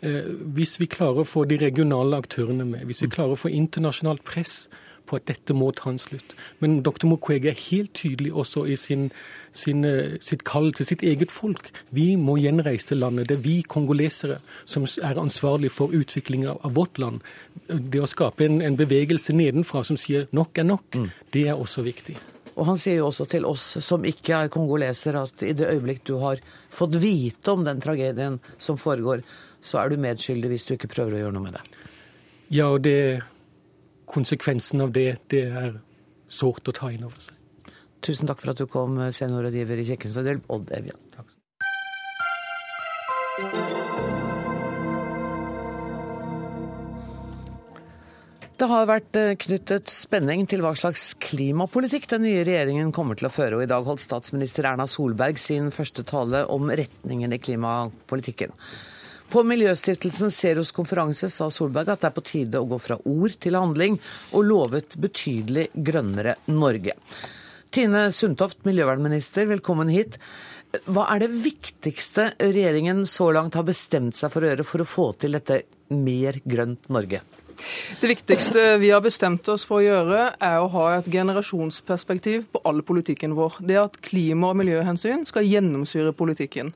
Speaker 10: Hvis vi klarer å få de regionale aktørene med, hvis vi klarer å få internasjonalt press på at dette må ta en slutt. Men dr. Mukwege er helt tydelig også i sin, sin, eh, sitt kall til sitt eget folk. Vi må gjenreise landet. Det er vi kongolesere som er ansvarlig for utviklingen av, av vårt land. Det å skape en, en bevegelse nedenfra som sier nok er nok, det er også viktig.
Speaker 1: Og han sier jo også til oss som ikke er kongolesere, at i det øyeblikk du har fått vite om den tragedien som foregår, så er du medskyldig hvis du ikke prøver å gjøre noe med det.
Speaker 10: Ja, og det, konsekvensen av det, det er sårt å ta inn over seg.
Speaker 1: Tusen takk for at du kom, seniorrådgiver i Kirkens Nødhjelp, Odd Evjen.
Speaker 10: Takk.
Speaker 1: Det har vært eh, knyttet spenning til hva slags klimapolitikk den nye regjeringen kommer til å føre, og i dag holdt statsminister Erna Solberg sin første tale om retningen i klimapolitikken. På Miljøstiftelsen Zeros konferanse sa Solberg at det er på tide å gå fra ord til handling, og lovet betydelig grønnere Norge. Tine Sundtoft, miljøvernminister, velkommen hit. Hva er det viktigste regjeringen så langt har bestemt seg for å gjøre for å få til dette mer grønt Norge?
Speaker 12: Det viktigste vi har bestemt oss for å gjøre, er å ha et generasjonsperspektiv på all politikken vår. Det at klima- og miljøhensyn skal gjennomsyre politikken.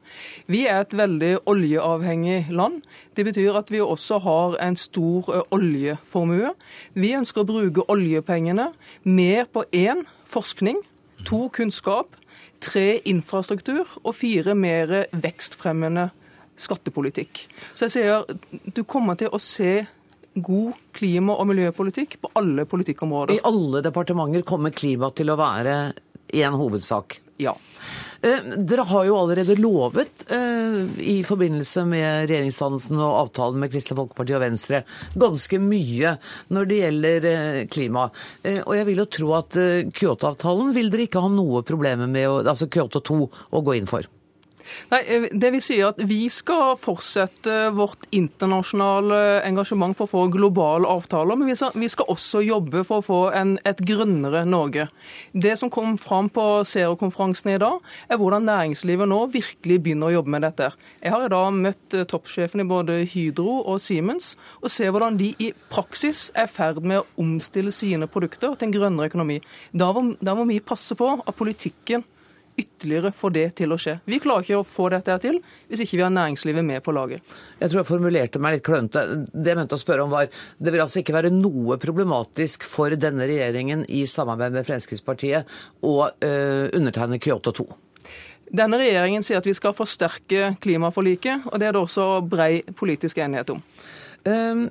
Speaker 12: Vi er et veldig oljeavhengig land. Det betyr at vi også har en stor oljeformue. Vi ønsker å bruke oljepengene mer på én forskning, to kunnskap, tre infrastruktur og fire mer vekstfremmende skattepolitikk. Så jeg sier du kommer til å se god klima- og miljøpolitikk på alle politikkområder.
Speaker 1: I alle departementer kommer klima til å være en hovedsak?
Speaker 12: Ja.
Speaker 1: Eh, dere har jo allerede lovet eh, i forbindelse med regjeringsdannelsen og avtalen med Kristelig Folkeparti og Venstre ganske mye når det gjelder eh, klima. Og jeg vil jo tro at Kyoto-avtalen vil dere ikke ha noe problemer med, altså Kyoto 2, å gå inn for?
Speaker 12: Nei, eh, det vil si at Vi skal fortsette vårt internasjonale engasjement for å få globale avtaler, men vi skal også jobbe for å få en, et grønnere Norge. Det som kom fram på Zero-konferansen i dag, er hvordan næringslivet nå virkelig begynner å jobbe med dette. Jeg har i dag møtt eh, toppsjefen i både Hydro og Siemens, og ser hvordan de i praksis er i ferd med å omstille sine produkter til en grønnere økonomi. Da må, da må vi passe på at politikken ytterligere få det til å skje. Vi klarer ikke å få dette til hvis ikke vi har næringslivet med på laget.
Speaker 1: Jeg tror jeg formulerte meg litt klønete. Det jeg mente å spørre om var det vil altså ikke være noe problematisk for denne regjeringen i samarbeid med Fremskrittspartiet å uh, undertegne Kyoto 2?
Speaker 12: Denne regjeringen sier at vi skal forsterke klimaforliket, og det er det også brei politisk enighet om.
Speaker 1: Um,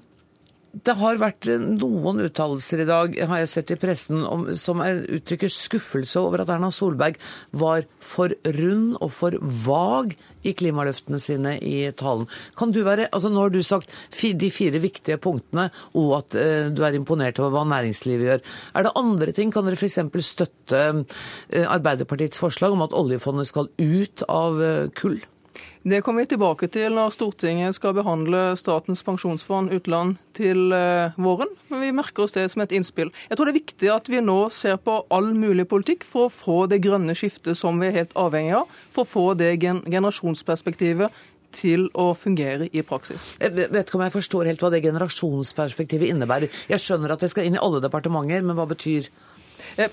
Speaker 1: det har vært noen uttalelser i dag, har jeg sett i pressen, om, som er, uttrykker skuffelse over at Erna Solberg var for rund og for vag i klimaløftene sine i talen. Kan du være, altså Nå har du sagt de fire viktige punktene, og at uh, du er imponert over hva næringslivet gjør. Er det andre ting? Kan dere f.eks. støtte uh, Arbeiderpartiets forslag om at oljefondet skal ut av kull?
Speaker 12: Det kommer vi tilbake til når Stortinget skal behandle Statens pensjonsfond utland til eh, våren. Men vi merker oss det som et innspill. Jeg tror det er viktig at vi nå ser på all mulig politikk for å få det grønne skiftet som vi er helt avhengig av, for å få det generasjonsperspektivet til å fungere i praksis.
Speaker 1: Jeg vet ikke om jeg forstår helt hva det generasjonsperspektivet innebærer. Jeg skjønner at det skal inn i alle departementer, men hva betyr
Speaker 12: Eh,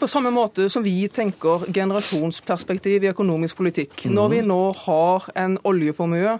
Speaker 12: på samme måte som vi tenker generasjonsperspektiv i økonomisk politikk. Når vi nå har en oljeformue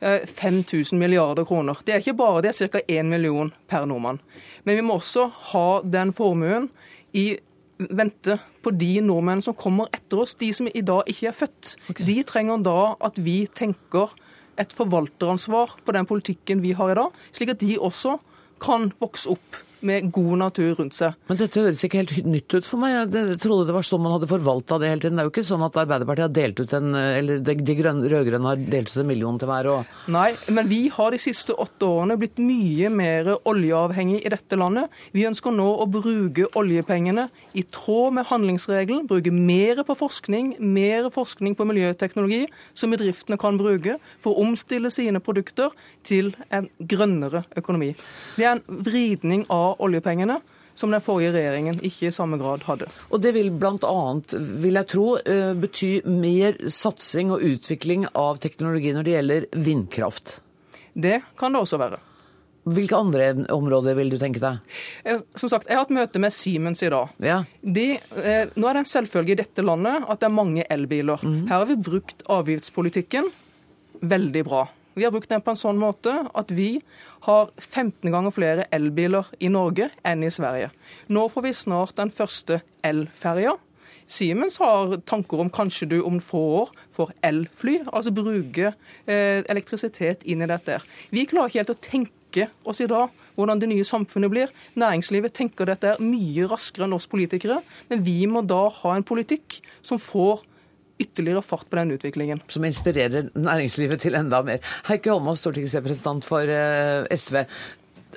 Speaker 12: 5000 eh, milliarder kroner. Det er ikke bare det, ca. 1 million per nordmann. Men vi må også ha den formuen i vente på de nordmenn som kommer etter oss, de som i dag ikke er født. Okay. De trenger da at vi tenker et forvalteransvar på den politikken vi har i dag, slik at de også kan vokse opp med god natur rundt seg.
Speaker 1: Men dette høres ikke helt nytt ut for meg. Jeg trodde det var sånn man hadde forvalta det hele tiden. Det er jo ikke sånn at Arbeiderpartiet har delt ut en, eller de, de rød-grønne har delt ut en million til hver. Og...
Speaker 12: Nei, men vi har de siste åtte årene blitt mye mer oljeavhengig i dette landet. Vi ønsker nå å bruke oljepengene i tråd med handlingsregelen. Bruke mer på forskning, mer forskning på miljøteknologi som bedriftene kan bruke for å omstille sine produkter til en grønnere økonomi. Det er en vridning av oljepengene som den forrige regjeringen ikke i samme grad hadde.
Speaker 1: Og Det vil bl.a., vil jeg tro, eh, bety mer satsing og utvikling av teknologi når det gjelder vindkraft?
Speaker 12: Det kan det også være.
Speaker 1: Hvilke andre områder vil du tenke deg?
Speaker 12: Eh, som sagt, Jeg har hatt møte med Siemens i dag.
Speaker 1: Ja.
Speaker 12: De, eh, nå er det en selvfølge i dette landet at det er mange elbiler. Mm. Her har vi brukt avgiftspolitikken veldig bra. Vi har brukt den på en sånn måte at vi har 15 ganger flere elbiler i Norge enn i Sverige. Nå får vi snart den første elferja. Siemens har tanker om kanskje du om få år får elfly, altså bruke eh, elektrisitet inn i dette. Vi klarer ikke helt å tenke oss i dag hvordan det nye samfunnet blir. Næringslivet tenker dette mye raskere enn oss politikere, men vi må da ha en politikk som får ytterligere fart på den utviklingen.
Speaker 1: Som inspirerer næringslivet til enda mer. Heikki Holmås, stortingsrepresentant for eh, SV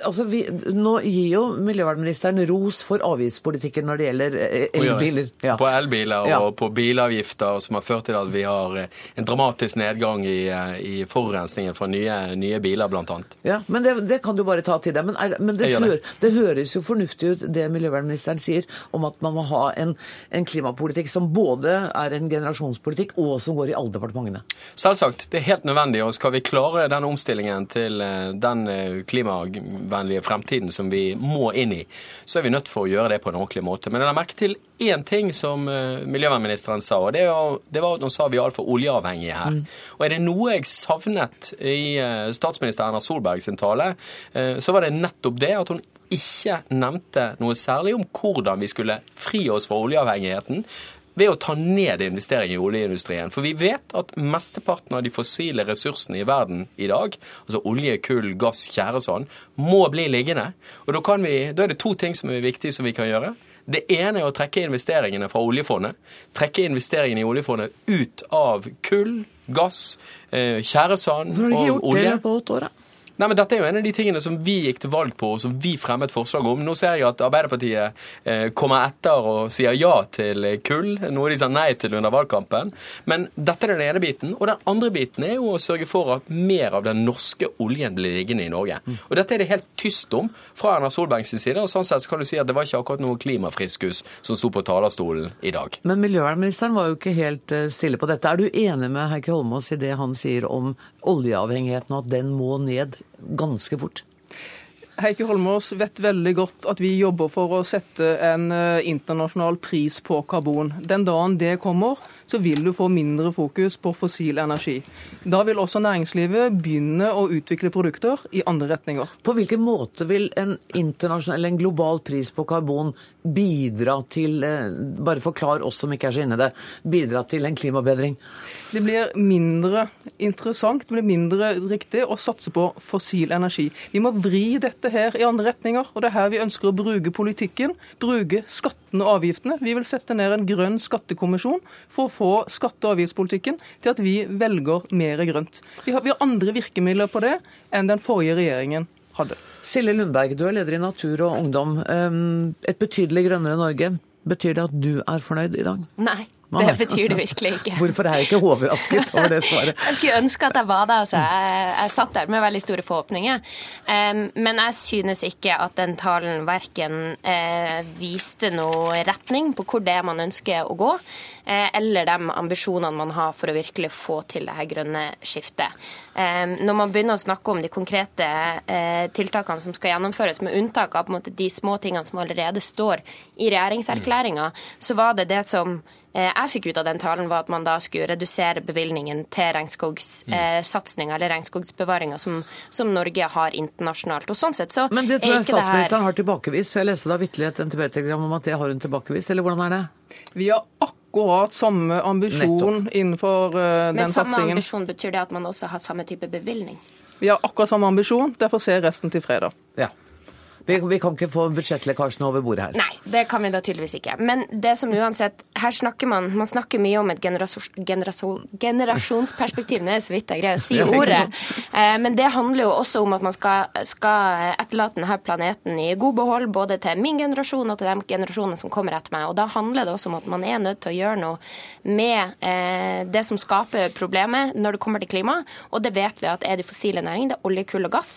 Speaker 1: altså vi, Nå gir jo miljøvernministeren ros for avgiftspolitikken når det gjelder eh, elbiler.
Speaker 13: Ja. På elbiler og på bilavgifter, som har ført til at vi har eh, en dramatisk nedgang i, eh, i forurensningen fra nye, nye biler, bl.a.
Speaker 1: Ja, men det, det, kan du bare ta til deg. Men, er, men det, det. det, høres jo fornuftig ut, det miljøvernministeren sier om at man må ha en, en klimapolitikk som både er en generasjonspolitikk og som går i alle departementene.
Speaker 13: Selvsagt. Det er helt nødvendig. Og skal vi klare den omstillingen til den klima klimavennlige fremtiden som vi må inn i, så er vi nødt for å gjøre det på en ordentlig måte. Men jeg har merket til én ting som miljøvernministeren sa, og det var, det var at hun sa vi er altfor oljeavhengige her. Mm. Og er det noe jeg savnet i statsminister Erna Solberg sin tale, så var det nettopp det at hun ikke nevnte noe særlig om hvordan vi skulle fri oss fra oljeavhengigheten ved å ta ned investeringen i oljeindustrien. For vi vet at mesteparten av de fossile ressursene i verden i dag, altså olje, kull, gass, tjæresand, må bli liggende. Og da, vi, da, er det to ting som er viktige som vi kan gjøre. Det ene er å trekke investeringene fra oljefondet. Trekke investeringene i oljefondet ut av kull, gass, eh, tjæresand og olje. Hvorfor har
Speaker 1: du ikke gjort det på åtte år?
Speaker 13: Nei, men Dette er jo en av de tingene som vi gikk til valg på, og som vi fremmet forslag om. Nå ser jeg at Arbeiderpartiet eh, kommer etter og sier ja til kull, noe de sa nei til under valgkampen. Men dette er den ene biten. Og den andre biten er jo å sørge for at mer av den norske oljen blir liggende i Norge. Mm. Og dette er det helt tyst om fra Erna Solbergs side. og sånn sett kan du si at det var ikke akkurat noe klimafriskus som sto på talerstolen i dag.
Speaker 1: Men miljøvernministeren var jo ikke helt eh, stille på dette. Er du enig med Heikki Holmås i det han sier om oljeavhengigheten, og at den må ned ganske fort?
Speaker 12: Heikki Holmås vet veldig godt at vi jobber for å sette en eh, internasjonal pris på karbon. Den dagen det kommer, så vil du få mindre fokus på fossil energi. Da vil også næringslivet begynne å utvikle produkter i andre retninger.
Speaker 1: På hvilken måte vil en internasjonal eller en global pris på karbon bidra til eh, Bare forklar oss som ikke er så inne i det. Bidra til en klimabedring?
Speaker 12: Det blir mindre interessant, det blir mindre riktig å satse på fossil energi. Vi må vri dette her i andre retninger, og det er her vi ønsker å bruke politikken. Bruke skattene og avgiftene. Vi vil sette ned en grønn skattekommisjon for å få skatte- og avgiftspolitikken til at vi velger mer grønt. Vi har, vi har andre virkemidler på det enn den forrige regjeringen hadde.
Speaker 1: Silje Lundberg, du er leder i Natur og Ungdom. Et betydelig grønnere Norge. Betyr det at du er fornøyd i dag?
Speaker 14: Nei. Det betyr det virkelig ikke.
Speaker 1: Hvorfor er jeg ikke overrasket over det svaret?
Speaker 14: jeg skulle ønske at jeg var der. Altså. Jeg, jeg satt der med veldig store forhåpninger. Um, men jeg synes ikke at den talen verken uh, viste noe retning på hvor det er man ønsker å gå, uh, eller de ambisjonene man har for å virkelig få til det her grønne skiftet. Um, når man begynner å snakke om de konkrete uh, tiltakene som skal gjennomføres, med unntak av måte, de små tingene som allerede står i regjeringserklæringa, så var det det som Eh, jeg fikk ut av den talen, var at man da skulle redusere bevilgningen til regnskogsatsinga mm. eller regnskogsbevaringa, som, som, Norge har internasjonalt. Og sånn sett så
Speaker 1: Men det tror jeg statsministeren har tilbakevist, for jeg leste da vitterlig et NTB-telegram om at det har hun tilbakevist, eller hvordan er det?
Speaker 12: Vi har akkurat samme ambisjon Nettopp. innenfor uh, den satsingen. Men samme
Speaker 14: ambisjon betyr det at man også har samme type bevilgning?
Speaker 12: Vi har akkurat samme ambisjon, derfor ser resten til fredag.
Speaker 1: Ja. Vi, vi, kan ikke få budsjettlekkasjen over bordet her.
Speaker 14: Nei, det kan vi da tydeligvis ikke. Men det som uansett Her snakker man Man snakker mye om et generasjon, generasjonsperspektiv. Nå er det så vidt jeg greier å si ordet. Eh, men det handler jo også om at man skal, skal etterlate denne planeten i god behold, både til min generasjon og til de generasjonene som kommer etter meg. Og da handler det også om at man er nødt til å gjøre noe med eh, det som skaper problemet når det kommer til klima. Og det vet vi at er de fossile næringene. Det er olje, kull og gass.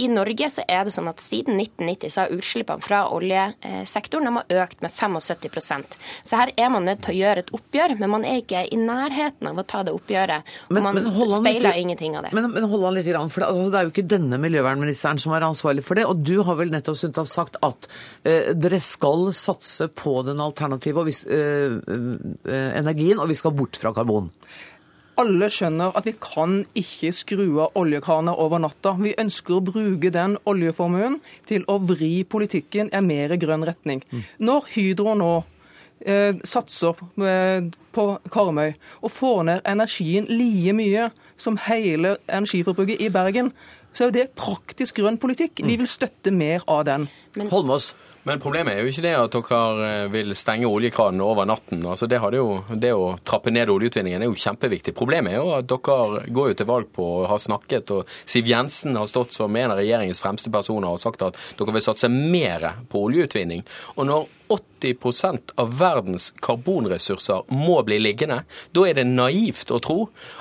Speaker 14: I Norge så er det sånn at siden 1990 1990 så har utslippene fra oljesektoren de har økt med 75 Så her er man nødt til å gjøre et oppgjør, men man er ikke i nærheten av å ta det oppgjøret. Og men, man men speiler litt, ingenting av det.
Speaker 1: Men, men hold an litt grann, for det, altså, det, er jo ikke denne miljøvernministeren som er ansvarlig for det. Og du har vel nettopp sagt at eh, dere skal satse på den alternative og, uh, uh, energien, og vi skal bort fra karbon
Speaker 12: alle skjønner at vi kan ikke skru av oljekrana over natta. Vi ønsker å bruke den oljeformuen til å vri politikken i en mer grønn retning. Mm. Når Hydro nå eh, satser eh, på Karmøy og får ned energien like mye som hele energiforbruket i Bergen, så er det praktisk grønn politikk. Vi mm. vil støtte mer av den.
Speaker 1: Men... Holmås.
Speaker 13: Men problemet er jo ikke det at dere eh, vil stenge oljekranene over natten. Altså det, jo, det, å trappe ned oljeutvinningen er jo kjempeviktig. Problemet er jo at dere går jo til valg på å ha snakket, og Siv Jensen har stått som en av regjeringens fremste personer og sagt at dere vil satse mer på oljeutvinning. Og når 80% av verdens karbonressurser må bli liggende, da er det naivt å tro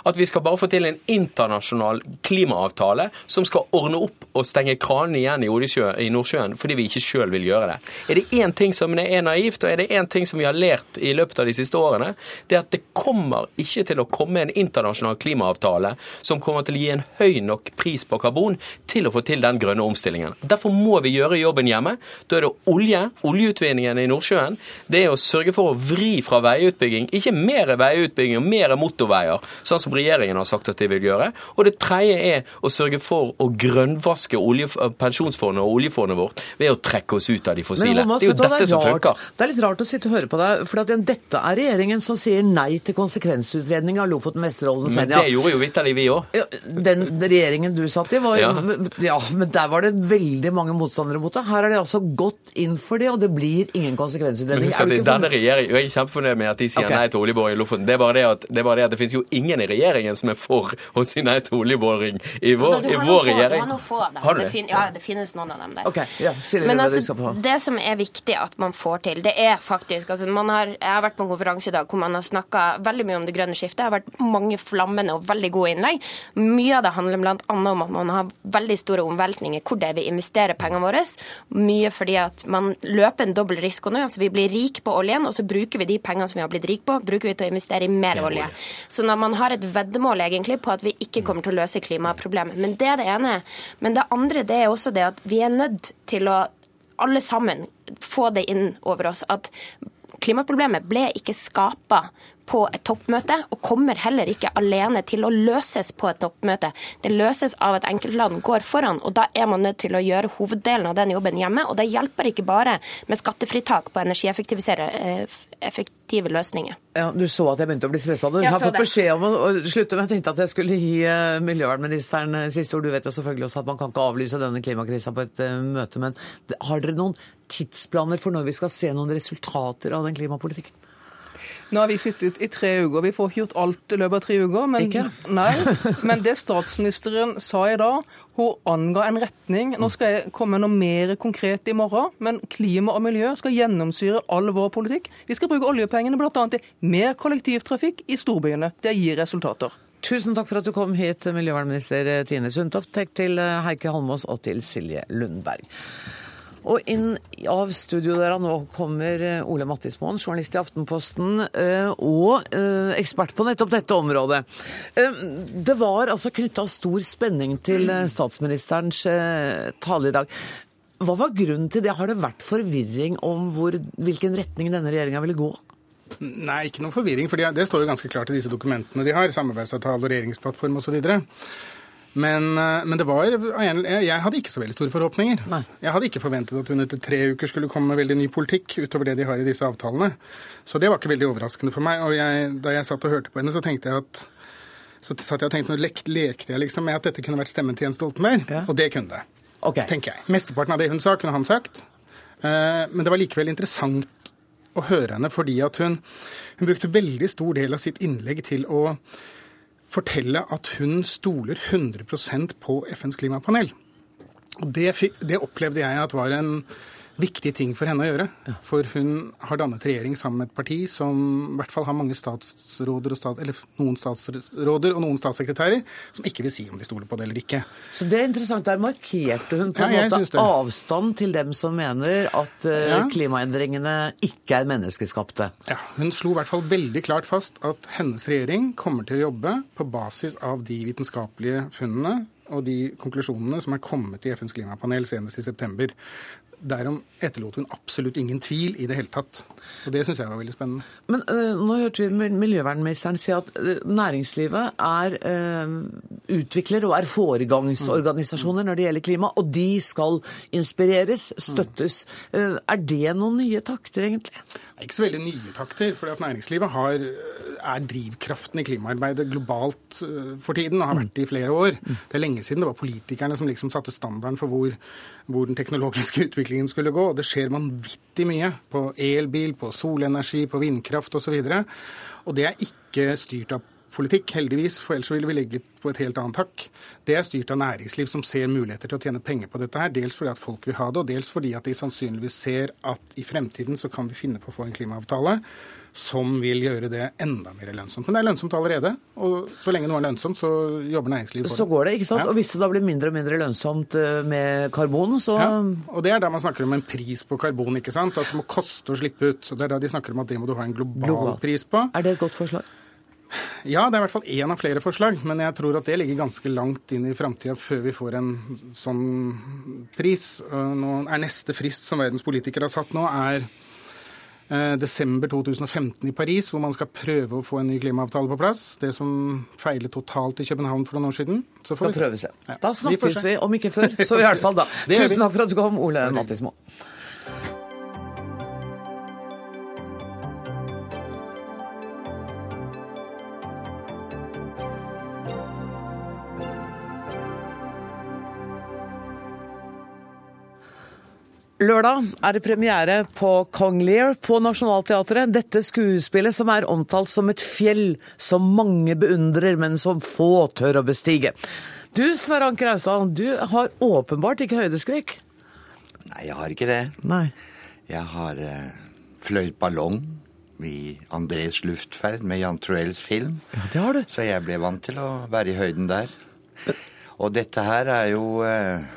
Speaker 13: at vi skal bare få til en internasjonal klimaavtale som skal ordne opp og stenge kranene igjen i, Odisjø, i Nordsjøen fordi vi ikke sjøl vil gjøre det. Er det én ting som er naivt, og er det én ting som vi har lært i løpet av de siste årene, det er at det kommer ikke til å komme en internasjonal klimaavtale som kommer til å gi en høy nok pris på karbon til å få til den grønne omstillingen. Derfor må vi gjøre jobben hjemme. Da er det olje, oljeutvinningen i Nordsjøen. Det er å sørge for å vri fra veiutbygging, ikke mer veiutbygging og mer motorveier, sånn som regjeringen har sagt at de vil gjøre. Og det tredje er å sørge for å grønnvaske olje, pensjonsfondet og oljefondet vårt ved å trekke oss ut av de fossile.
Speaker 1: Holmas,
Speaker 13: det er jo dette
Speaker 1: det er
Speaker 13: som funker.
Speaker 1: Det er litt rart å sitte og høre på deg, for dette er regjeringen som sier nei til konsekvensutredning av Lofoten, Vesterålen og
Speaker 13: Men
Speaker 1: Senja.
Speaker 13: det gjorde jo vitterlig vi òg.
Speaker 1: Ja, Den regjeringen du satt i, var
Speaker 13: Ja.
Speaker 1: ja. men der var det veldig mange motstandere mot det. Her er de altså gått inn for det, og det blir ingen
Speaker 13: Men
Speaker 1: konsekvensutredning.
Speaker 13: husk at
Speaker 1: det,
Speaker 13: denne regjeringen, Jeg er kjempefornøyd med at de sier
Speaker 1: okay.
Speaker 13: nei til oljeboring i Lofoten. Det er bare det at det, er bare det, at det finnes jo ingen i regjeringen som er for å si nei til oljeboring i vår,
Speaker 14: da,
Speaker 13: i vår
Speaker 14: få,
Speaker 13: regjering.
Speaker 14: Du har noen få av dem.
Speaker 13: Har du
Speaker 14: det?
Speaker 13: det?
Speaker 14: fin, ja, det finnes noen av dem der.
Speaker 1: Ok, ja, det,
Speaker 14: Men altså, det som er viktig at man får til, det er faktisk altså man har, Jeg har vært på en konferanse i dag hvor man har snakka veldig mye om det grønne skiftet. Det har vært mange flammende og veldig gode innlegg. Mye av det handler bl.a. om at man har veldig store omveltninger hvor det er vi investerer pengene våre. Mye fordi at man løper en dobbel risiko nå. altså Vi blir rik på oljen, og så bruker vi de pengene som vi har blitt rik på, bruker vi til å investere i mer olje. Så når man har et veddemål egentlig på at vi ikke kommer til å løse klimaproblemet. Men det er det ene. Men det andre det er også det at vi er nødt til å alle sammen få det inn over oss at klimaproblemet ble ikke skapa på et toppmøte, og kommer heller ikke alene til å løses på et toppmøte. Det løses av at enkeltland går foran, og da er man nødt til å gjøre hoveddelen av den jobben hjemme. Og det hjelper ikke bare med skattefritak på energieffektivisere eh, løsninger.
Speaker 1: Ja, Du så at jeg begynte å bli stressa. Du
Speaker 14: Jeg
Speaker 1: har fått
Speaker 14: det.
Speaker 1: beskjed om å, å slutte, men jeg tenkte at jeg skulle gi eh, miljøvernministeren eh, siste ord. Du vet jo selvfølgelig også at man kan ikke avlyse denne klimakrisa på et møte, men har dere noen tidsplaner for når vi skal se noen resultater av den klimapolitikken?
Speaker 12: Nå har vi sittet i tre uker. Vi får ikke gjort alt i løpet av tre uker. Men,
Speaker 1: Ikke?
Speaker 12: Nei, men det statsministeren sa i dag, hun anga en retning. Nå skal jeg komme noe mer konkret i morgen, men klima og miljø skal gjennomsyre all vår politikk. Vi skal bruke oljepengene bl.a. til mer kollektivtrafikk i storbyene. Det gir resultater.
Speaker 1: Tusen takk for at du kom hit, miljøvernminister Tine Sundtoft. Takk til Heikki Holmås og til Silje Lundberg. Og inn av studio der nå kommer eh, Ole Mattismoen, journalist i Aftenposten eh, og eh, ekspert på nettopp dette området. Det var altså knytta stor spenning til statsministerens tale i dag. Hva var grunnen til det? Har det vært forvirring om hvor, hvilken retning denne regjeringa ville gå?
Speaker 15: Nei, ikke noe forvirring, for det står jo ganske klart i disse dokumentene de har, samarbeidsavtale og regjeringsplattform osv. Men, eh, men det var, jeg hadde ikke så veldig store forhåpninger. Jeg hadde ikke forventet at hun etter tre uker skulle komme med veldig ny politikk utover det de har i disse avtalene. Så det var ikke veldig overraskende for meg. Og jeg, da jeg satt og hørte på henne, så tenkte jeg at så satt jeg og tenkte, nå lek, lekte jeg liksom med at dette kunne vært stemmen til Jens Stoltenberg, og det kunne det. tenker jeg. Mesteparten av det hun sa, kunne han sagt. Eh, men det var likevel interessant å høre henne fordi at hun, hun brukte veldig stor del av sitt innlegg til å fortelle at hun stoler 100 på FNs klimapanel. Og det, det opplevde jeg at var en viktig ting for henne å gjøre. For hun har dannet regjering sammen med et parti som i hvert fall har mange statsråder og stat, eller noen statsråder og noen statssekretærer som ikke vil si om de stoler på det eller ikke.
Speaker 1: Så det er interessant. Der markerte hun på en
Speaker 15: Ja,
Speaker 1: måte avstand til dem som mener at eh,
Speaker 15: Ja.
Speaker 1: klimaendringene ikke er menneskeskapte.
Speaker 15: Ja, Hun slo i hvert fall veldig klart fast at hennes regjering kommer til å jobbe på basis av de vitenskapelige funnene og de konklusjonene som er kommet i FNs klimapanel senest i september. Derom etterlot hun absolutt ingen tvil i det hele tatt. Og Det syns jeg var veldig spennende.
Speaker 1: Men uh, nå hørte vi miljøvernministeren si at eh, næringslivet er uh, utvikler og er foregangsorganisasjoner når det gjelder klima, og de skal inspireres, støttes. Eh, er det noen nye takter, egentlig?
Speaker 15: Ikke så veldig nye takter, for næringslivet har, er drivkraften i klimaarbeidet globalt eh, for tiden, og har vært det i flere år. Det er lenge siden det var politikerne som liksom satte standarden for hvor, hvor den teknologiske utviklingen skulle gå. og Det skjer vanvittig mye på elbil, på solenergi, på vindkraft osv. Og, så og det er ikke styrt av politikk, heldigvis, for ellers ville vi ligget på et helt annet hakk. Det er styrt av næringsliv som ser muligheter til å tjene penger på dette her. Dels fordi at folk vil ha det, og dels fordi at de sannsynligvis ser at i fremtiden så kan vi finne på å få en klimaavtale som vil gjøre det enda mer lønnsomt. Men det er lønnsomt allerede, og så lenge noe er lønnsomt, så jobber næringslivet for
Speaker 1: det. Så går det, ikke sant? Ja. Og hvis det da blir mindre og mindre lønnsomt eh, med karbon, så Ja,
Speaker 15: og det er da man snakker om en pris på karbon, ikke sant. At det må koste å slippe ut. Og det er da de snakker om at det må du ha en global, global. pris på.
Speaker 1: Er det et godt forslag?
Speaker 15: Ja, det er i hvert fall én av flere forslag. Men jeg tror at det ligger ganske langt inn i framtida før vi får en sånn pris. Nå er neste frist som verdens politikere har satt nå, er eh, desember 2015 i Paris, hvor man skal prøve å få en ny klimaavtale på plass. Det som feilet totalt i København for noen år siden.
Speaker 1: Så får skal prøve seg. Ja. Da snakkes vi, om ikke før, så i hvert fall da. Tusen takk for at du kom, Ole Mattismo. Lørdag er det premiere på Kong Lear på Nationaltheatret. Dette skuespillet som er omtalt som et fjell som mange beundrer, men som få tør å bestige. Du Sverre Anker Austdal, du har åpenbart ikke høydeskrekk?
Speaker 16: Nei, jeg har ikke det.
Speaker 1: Nei.
Speaker 16: Jeg har uh, fløyt ballong i Andrés luftferd med Jan Truells film.
Speaker 1: Ja, det har du.
Speaker 16: Så jeg ble vant til å være i høyden der. Og dette her er jo uh,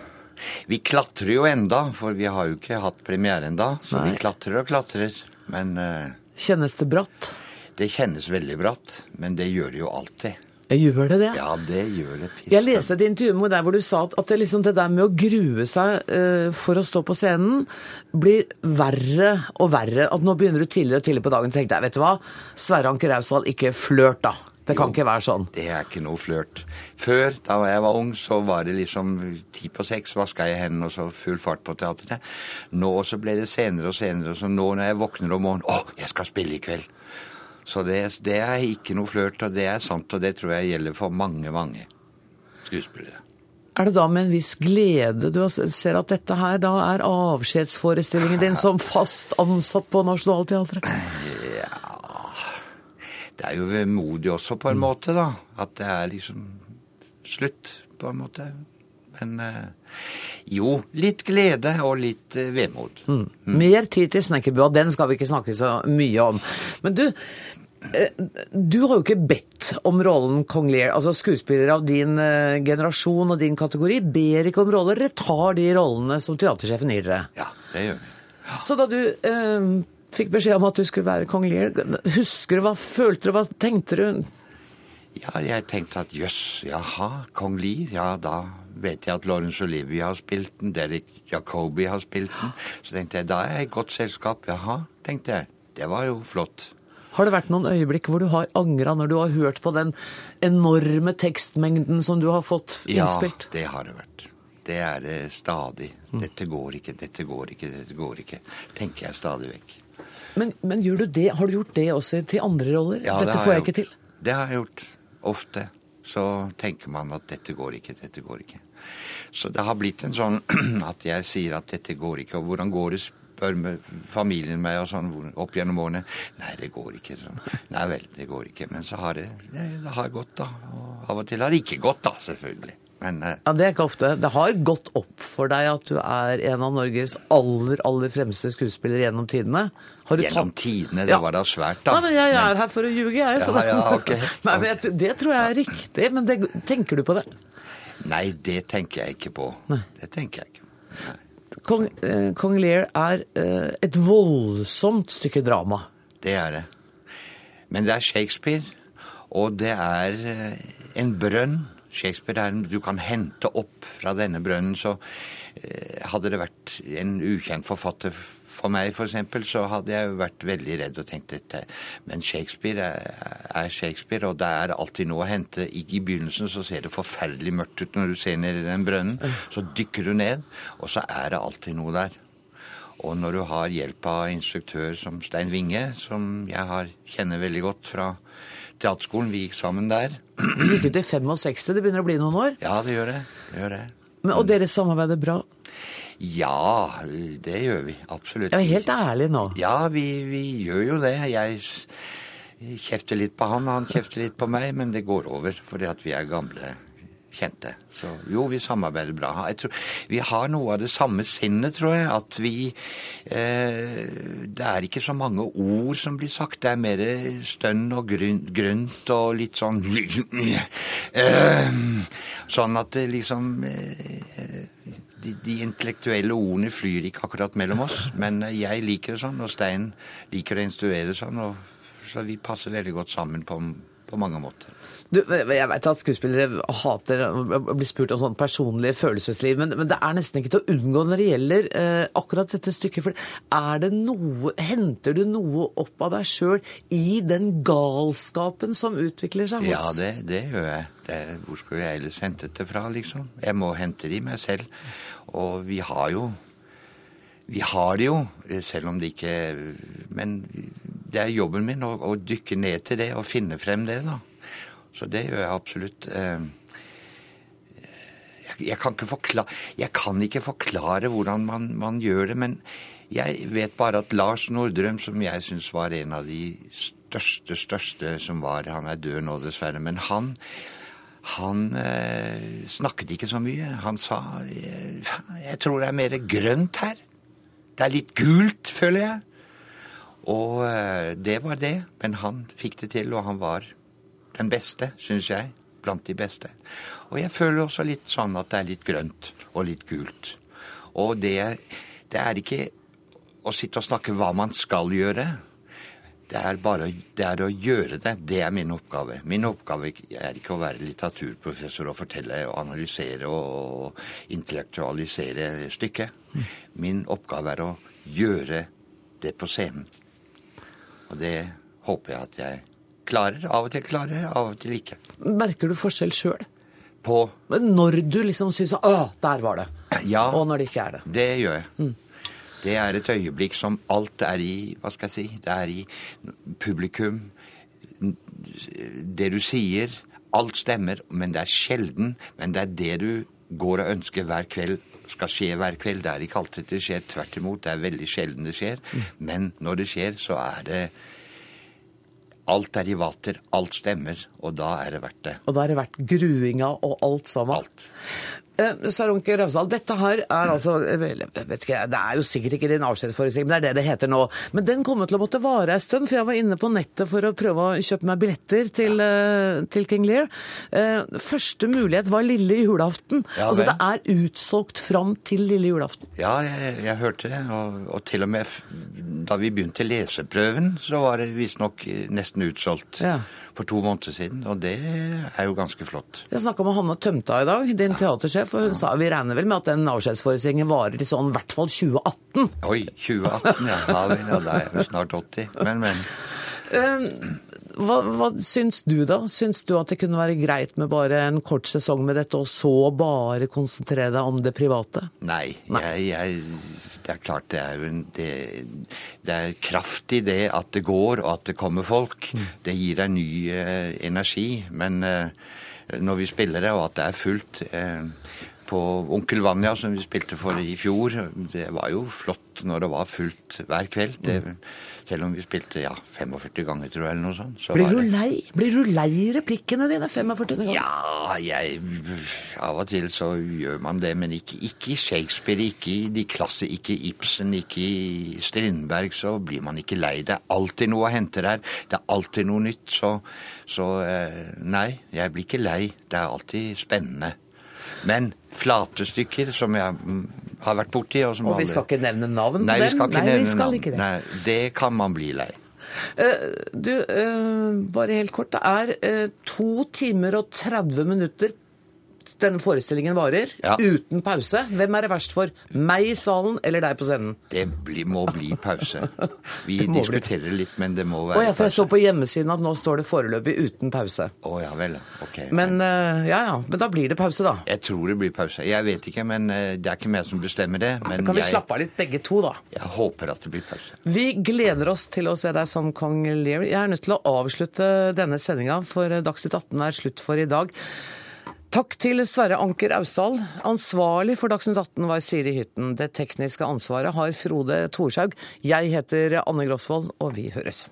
Speaker 16: vi klatrer jo enda, for vi har jo ikke hatt premiere enda. Så Nei. vi klatrer og klatrer. Men uh,
Speaker 1: Kjennes det bratt?
Speaker 16: Det kjennes veldig bratt, men det gjør det jo alltid.
Speaker 1: Gjør det det?
Speaker 16: Ja, det gjør det.
Speaker 1: pisse. Jeg leste et intervju med deg hvor du sa at det, liksom, det der med å grue seg uh, for å stå på scenen blir verre og verre. At nå begynner du tidligere og tidligere på dagen. Så tenkte jeg, vet du hva, Sverre Anker Rausdal, ikke flørt da. Det kan jo, ikke være sånn.
Speaker 16: Det er ikke noe flørt. Før, da jeg var ung, så var det liksom ti på seks, vaska jeg hendene og så full fart på teatret. Nå så ble det senere og senere. Så nå når jeg våkner om morgenen Å, jeg skal spille i kveld! Så det, det er ikke noe flørt, og det er sant, og det tror jeg gjelder for mange, mange skuespillere.
Speaker 1: Er det da med en viss glede du ser at dette her da er avskjedsforestillingen din som fast ansatt på Nationaltheatret?
Speaker 16: Det er jo vemodig også, på en mm. måte, da. At det er liksom slutt, på en måte. Men eh, jo, litt glede og litt eh, vemod.
Speaker 1: Mm. Mm. Mer tid til snekkerbua, den skal vi ikke snakke så mye om. Men du, eh, du har jo ikke bedt om rollen Kong Lear. Altså Skuespillere av din generasjon og din kategori ber ikke om roller. Dere tar de rollene som teatersjefen gir dere.
Speaker 16: Ja, det gjør vi. Ja.
Speaker 1: Så da du eh, fikk beskjed om at du skulle være kong Lear. Husker du, hva følte du, hva tenkte du?
Speaker 16: Ja, jeg tenkte at jøss, jaha, kong Lear, ja da vet jeg at Laurence Olivia har spilt den, Derek Jacobi har spilt den. Så tenkte jeg da er jeg i godt selskap. Jaha, tenkte jeg. Det var jo flott.
Speaker 1: Har det vært noen øyeblikk hvor du har angra når du har hørt på den enorme tekstmengden som du har fått innspilt?
Speaker 16: Ja, det har det vært. Det er det stadig. Dette går ikke, dette går ikke, dette går ikke. Tenker jeg stadig vekk.
Speaker 1: Men, men du det, har du gjort det også til andre roller?
Speaker 16: Ja,
Speaker 1: dette får jeg, jeg ikke til.
Speaker 16: Det har jeg gjort. Ofte. Så tenker man at dette går ikke, dette går ikke. Så det har blitt en sånn at jeg sier at dette går ikke. Og hvordan går det, spør familien meg og sånn opp gjennom årene. Nei, det går ikke. Sånn. Nei vel, det går ikke. Men så har det, det, det har gått, da. Og av og til har det ikke gått, da, selvfølgelig. Men,
Speaker 1: uh, ja, Det er ikke ofte. Det har gått opp for deg at du er en av Norges aller aller fremste skuespillere gjennom tidene.
Speaker 16: gjennom tatt... tidene? Det ja. var da svært, da.
Speaker 1: Nei, men Jeg er her for å ljuge, jeg.
Speaker 16: Ja, ja, okay.
Speaker 1: Nei, men Det tror jeg er riktig. Men det, tenker du på det?
Speaker 16: Nei, det tenker jeg ikke på. Nei. Det tenker jeg ikke. Nei.
Speaker 1: Kong, eh, Kong Lear er eh, et voldsomt stykke drama.
Speaker 16: Det er det. Men det er Shakespeare, og det er eh, en brønn Shakespeare er du kan hente opp fra denne brønnen. Så eh, hadde det vært en ukjent forfatter for meg, f.eks., så hadde jeg jo vært veldig redd og tenkt dette. Men Shakespeare er, Shakespeare, og det er alltid noe å hente. I begynnelsen så ser det forferdelig mørkt ut når du ser ned i den brønnen. Så dykker du ned, og så er det alltid noe der. Og når du har hjelp av instruktør som Stein Winge, som jeg har, kjenner veldig godt fra teaterskolen. Vi gikk sammen der.
Speaker 1: Gikk ut i 65, det begynner å bli noen år?
Speaker 16: Ja, det gjør det. det, gjør det.
Speaker 1: Men, og dere samarbeider bra?
Speaker 16: Ja, det gjør vi. Absolutt.
Speaker 1: Jeg er helt ærlig nå.
Speaker 16: Ja, vi, vi gjør jo det. Jeg, kjefter litt på han, og han kjefter litt på meg, men det går over fordi at vi er gamle kjente. Så jo, vi samarbeider bra. Tror, vi har noe av det samme sinnet, tror jeg. At vi eh, Det er ikke så mange ord som blir sagt. Det er mer stønn og grunt og litt sånn eh, Sånn at det liksom eh, de, de, intellektuelle ordene flyr ikke akkurat mellom oss. Men jeg liker det sånn, og Stein liker å instruere sånn. Og, så vi passer veldig godt sammen på, på mange måter.
Speaker 1: Du, jeg vet at skuespillere hater å bli spurt om sånn personlig følelsesliv, men, men, det er nesten ikke til å unngå når det gjelder eh, akkurat dette stykket. For er det noe Henter du noe opp av deg sjøl i den galskapen som utvikler seg
Speaker 16: hos Ja, det, det gjør jeg. Det, hvor skulle jeg ellers hentet det fra, liksom? Jeg må hente det i meg selv. Og vi har jo Vi har det jo, selv om det ikke Men det er jobben min å, å dykke ned til det og finne frem det, da. Så det gjør jeg absolutt. Eh, jeg kan ikke forklare, kan ikke forklare hvordan man, man, gjør det, men jeg vet bare at Lars Nordrøm, som jeg syns var en av de største, største som var Han er død nå, dessverre. Men han, han eh, snakket ikke så mye. Han sa jeg, jeg tror det er mer grønt her. Det er litt gult, føler jeg. Og eh, det var det. Men han fikk det til, og han var den beste, syns jeg. Blant de beste. Og jeg føler også litt sånn at det er litt grønt og litt gult. Og det, det er ikke å sitte og snakke hva man skal gjøre. Det er bare det er å gjøre det. Det er min oppgave. Min oppgave er ikke å være litteraturprofessor og fortelle og analysere og intellektualisere stykket. Min oppgave er å gjøre det på scenen. Og det håper jeg at jeg klarer. Av og til klarer jeg, av og til ikke.
Speaker 1: Merker du forskjell sjøl?
Speaker 16: På
Speaker 1: Når du liksom syns at 'Å, der var det',
Speaker 16: ja,
Speaker 1: og når det ikke er det?
Speaker 16: Det gjør jeg. Mm. Det er et øyeblikk som alt er i Hva skal jeg si? Det er i publikum. Det du sier. Alt stemmer, men det er sjelden. Men det er det du går og ønsker hver kveld skal skje hver kveld. Det er ikke alltid det skjer. Tvert imot. Det er veldig sjelden det skjer. Mm. Men når det skjer, så er det Alt er i vater, alt stemmer, og da er det verdt det.
Speaker 1: Og da er det verdt gruinga og alt sammen?
Speaker 16: Alt.
Speaker 1: Eh, Ravsdal, dette her er altså vel, ikke, Det er jo sikkert ikke din avskjedsforestilling, men det er det det heter nå. Men den kommer til å måtte vare en stund, for jeg var inne på nettet for å prøve å kjøpe meg billetter til, ja. Eh, til King Lear. Eh, første mulighet var lille julaften. Ja, altså det er utsolgt fram til lille julaften.
Speaker 16: Ja, jeg, jeg hørte det. Og, og, til og med da vi begynte leseprøven, så var det visstnok nesten utsolgt. Ja for to måneder siden, og det er jo ganske flott.
Speaker 1: Jeg snakka med Hanne Tømta i dag, din teatersjef, og hun sa vi regner vel med at den avskjedsforestillingen varer til sånn i hvert fall 2018?
Speaker 16: Oi, 2018, ja. Da er jeg jo snart 80. Men, men.
Speaker 1: Um, hva, hva syns du, da? Syns du at det kunne være greit med bare en kort sesong med dette, og så bare konsentrere deg om det private?
Speaker 16: Nei. Nei. Jeg, jeg, det er klart det er, en, det, det er kraft i det at det går, og at det kommer folk. Mm. Det gir deg ny eh, energi. Men eh, når vi spiller det, og at det er fullt eh, på Onkel Vanja, som vi spilte for i fjor, det var jo flott når det var fullt hver kveld. Det, mm. Selv om vi spilte ja, 45 ganger, tror jeg, eller noe sånt. Så
Speaker 1: Blir du lei Blir du lei replikkene dine 45 ganger?
Speaker 16: Ja, jeg Av og til så gjør man det, men ikke, ikke i Shakespeare, ikke i de klasse, ikke i Ibsen, ikke i Strindberg, så blir man ikke lei. Det er alltid noe å hente der. Det er alltid noe nytt. Så, så eh, nei, jeg blir ikke lei. Det er alltid spennende. Men flate stykker som jeg har vært borti Og,
Speaker 1: og vi skal ikke nevne navn
Speaker 16: Nei,
Speaker 1: den.
Speaker 16: Nei, Vi skal ikke nevne navn. Nei, det kan man bli lei.
Speaker 1: Uh, du, uh, bare helt kort. Det er uh, to timer og 30 minutter denne forestillingen varer, ja. uten pause. Hvem er det verst for? Meg i salen eller deg på scenen?
Speaker 16: Det bli, må bli pause. Vi diskuterer bli... litt, men det må være
Speaker 1: oh, ja, for Jeg så på hjemmesiden at nå står det foreløpig uten pause.
Speaker 16: Å oh, ja vel. Ok.
Speaker 1: Men, men, ja, ja, men da blir det pause, da.
Speaker 16: Jeg tror det blir pause. Jeg vet ikke, men eh, det er ikke meg som bestemmer det. Men
Speaker 1: kan vi
Speaker 16: jeg...
Speaker 1: slappe av litt begge to, da?
Speaker 16: Jeg håper at det blir pause.
Speaker 1: Vi gleder oss til å se deg som kong Lear. Jeg er nødt til å avslutte denne sendinga, for Dagsnytt 18 er slutt for i dag. Takk til Sverre Anker Austdal. Ansvarlig for Dagsnytt 18 var Siri Hytten. Det tekniske ansvaret har Frode Thorshaug. Jeg heter Anne Grosvold, og vi høres.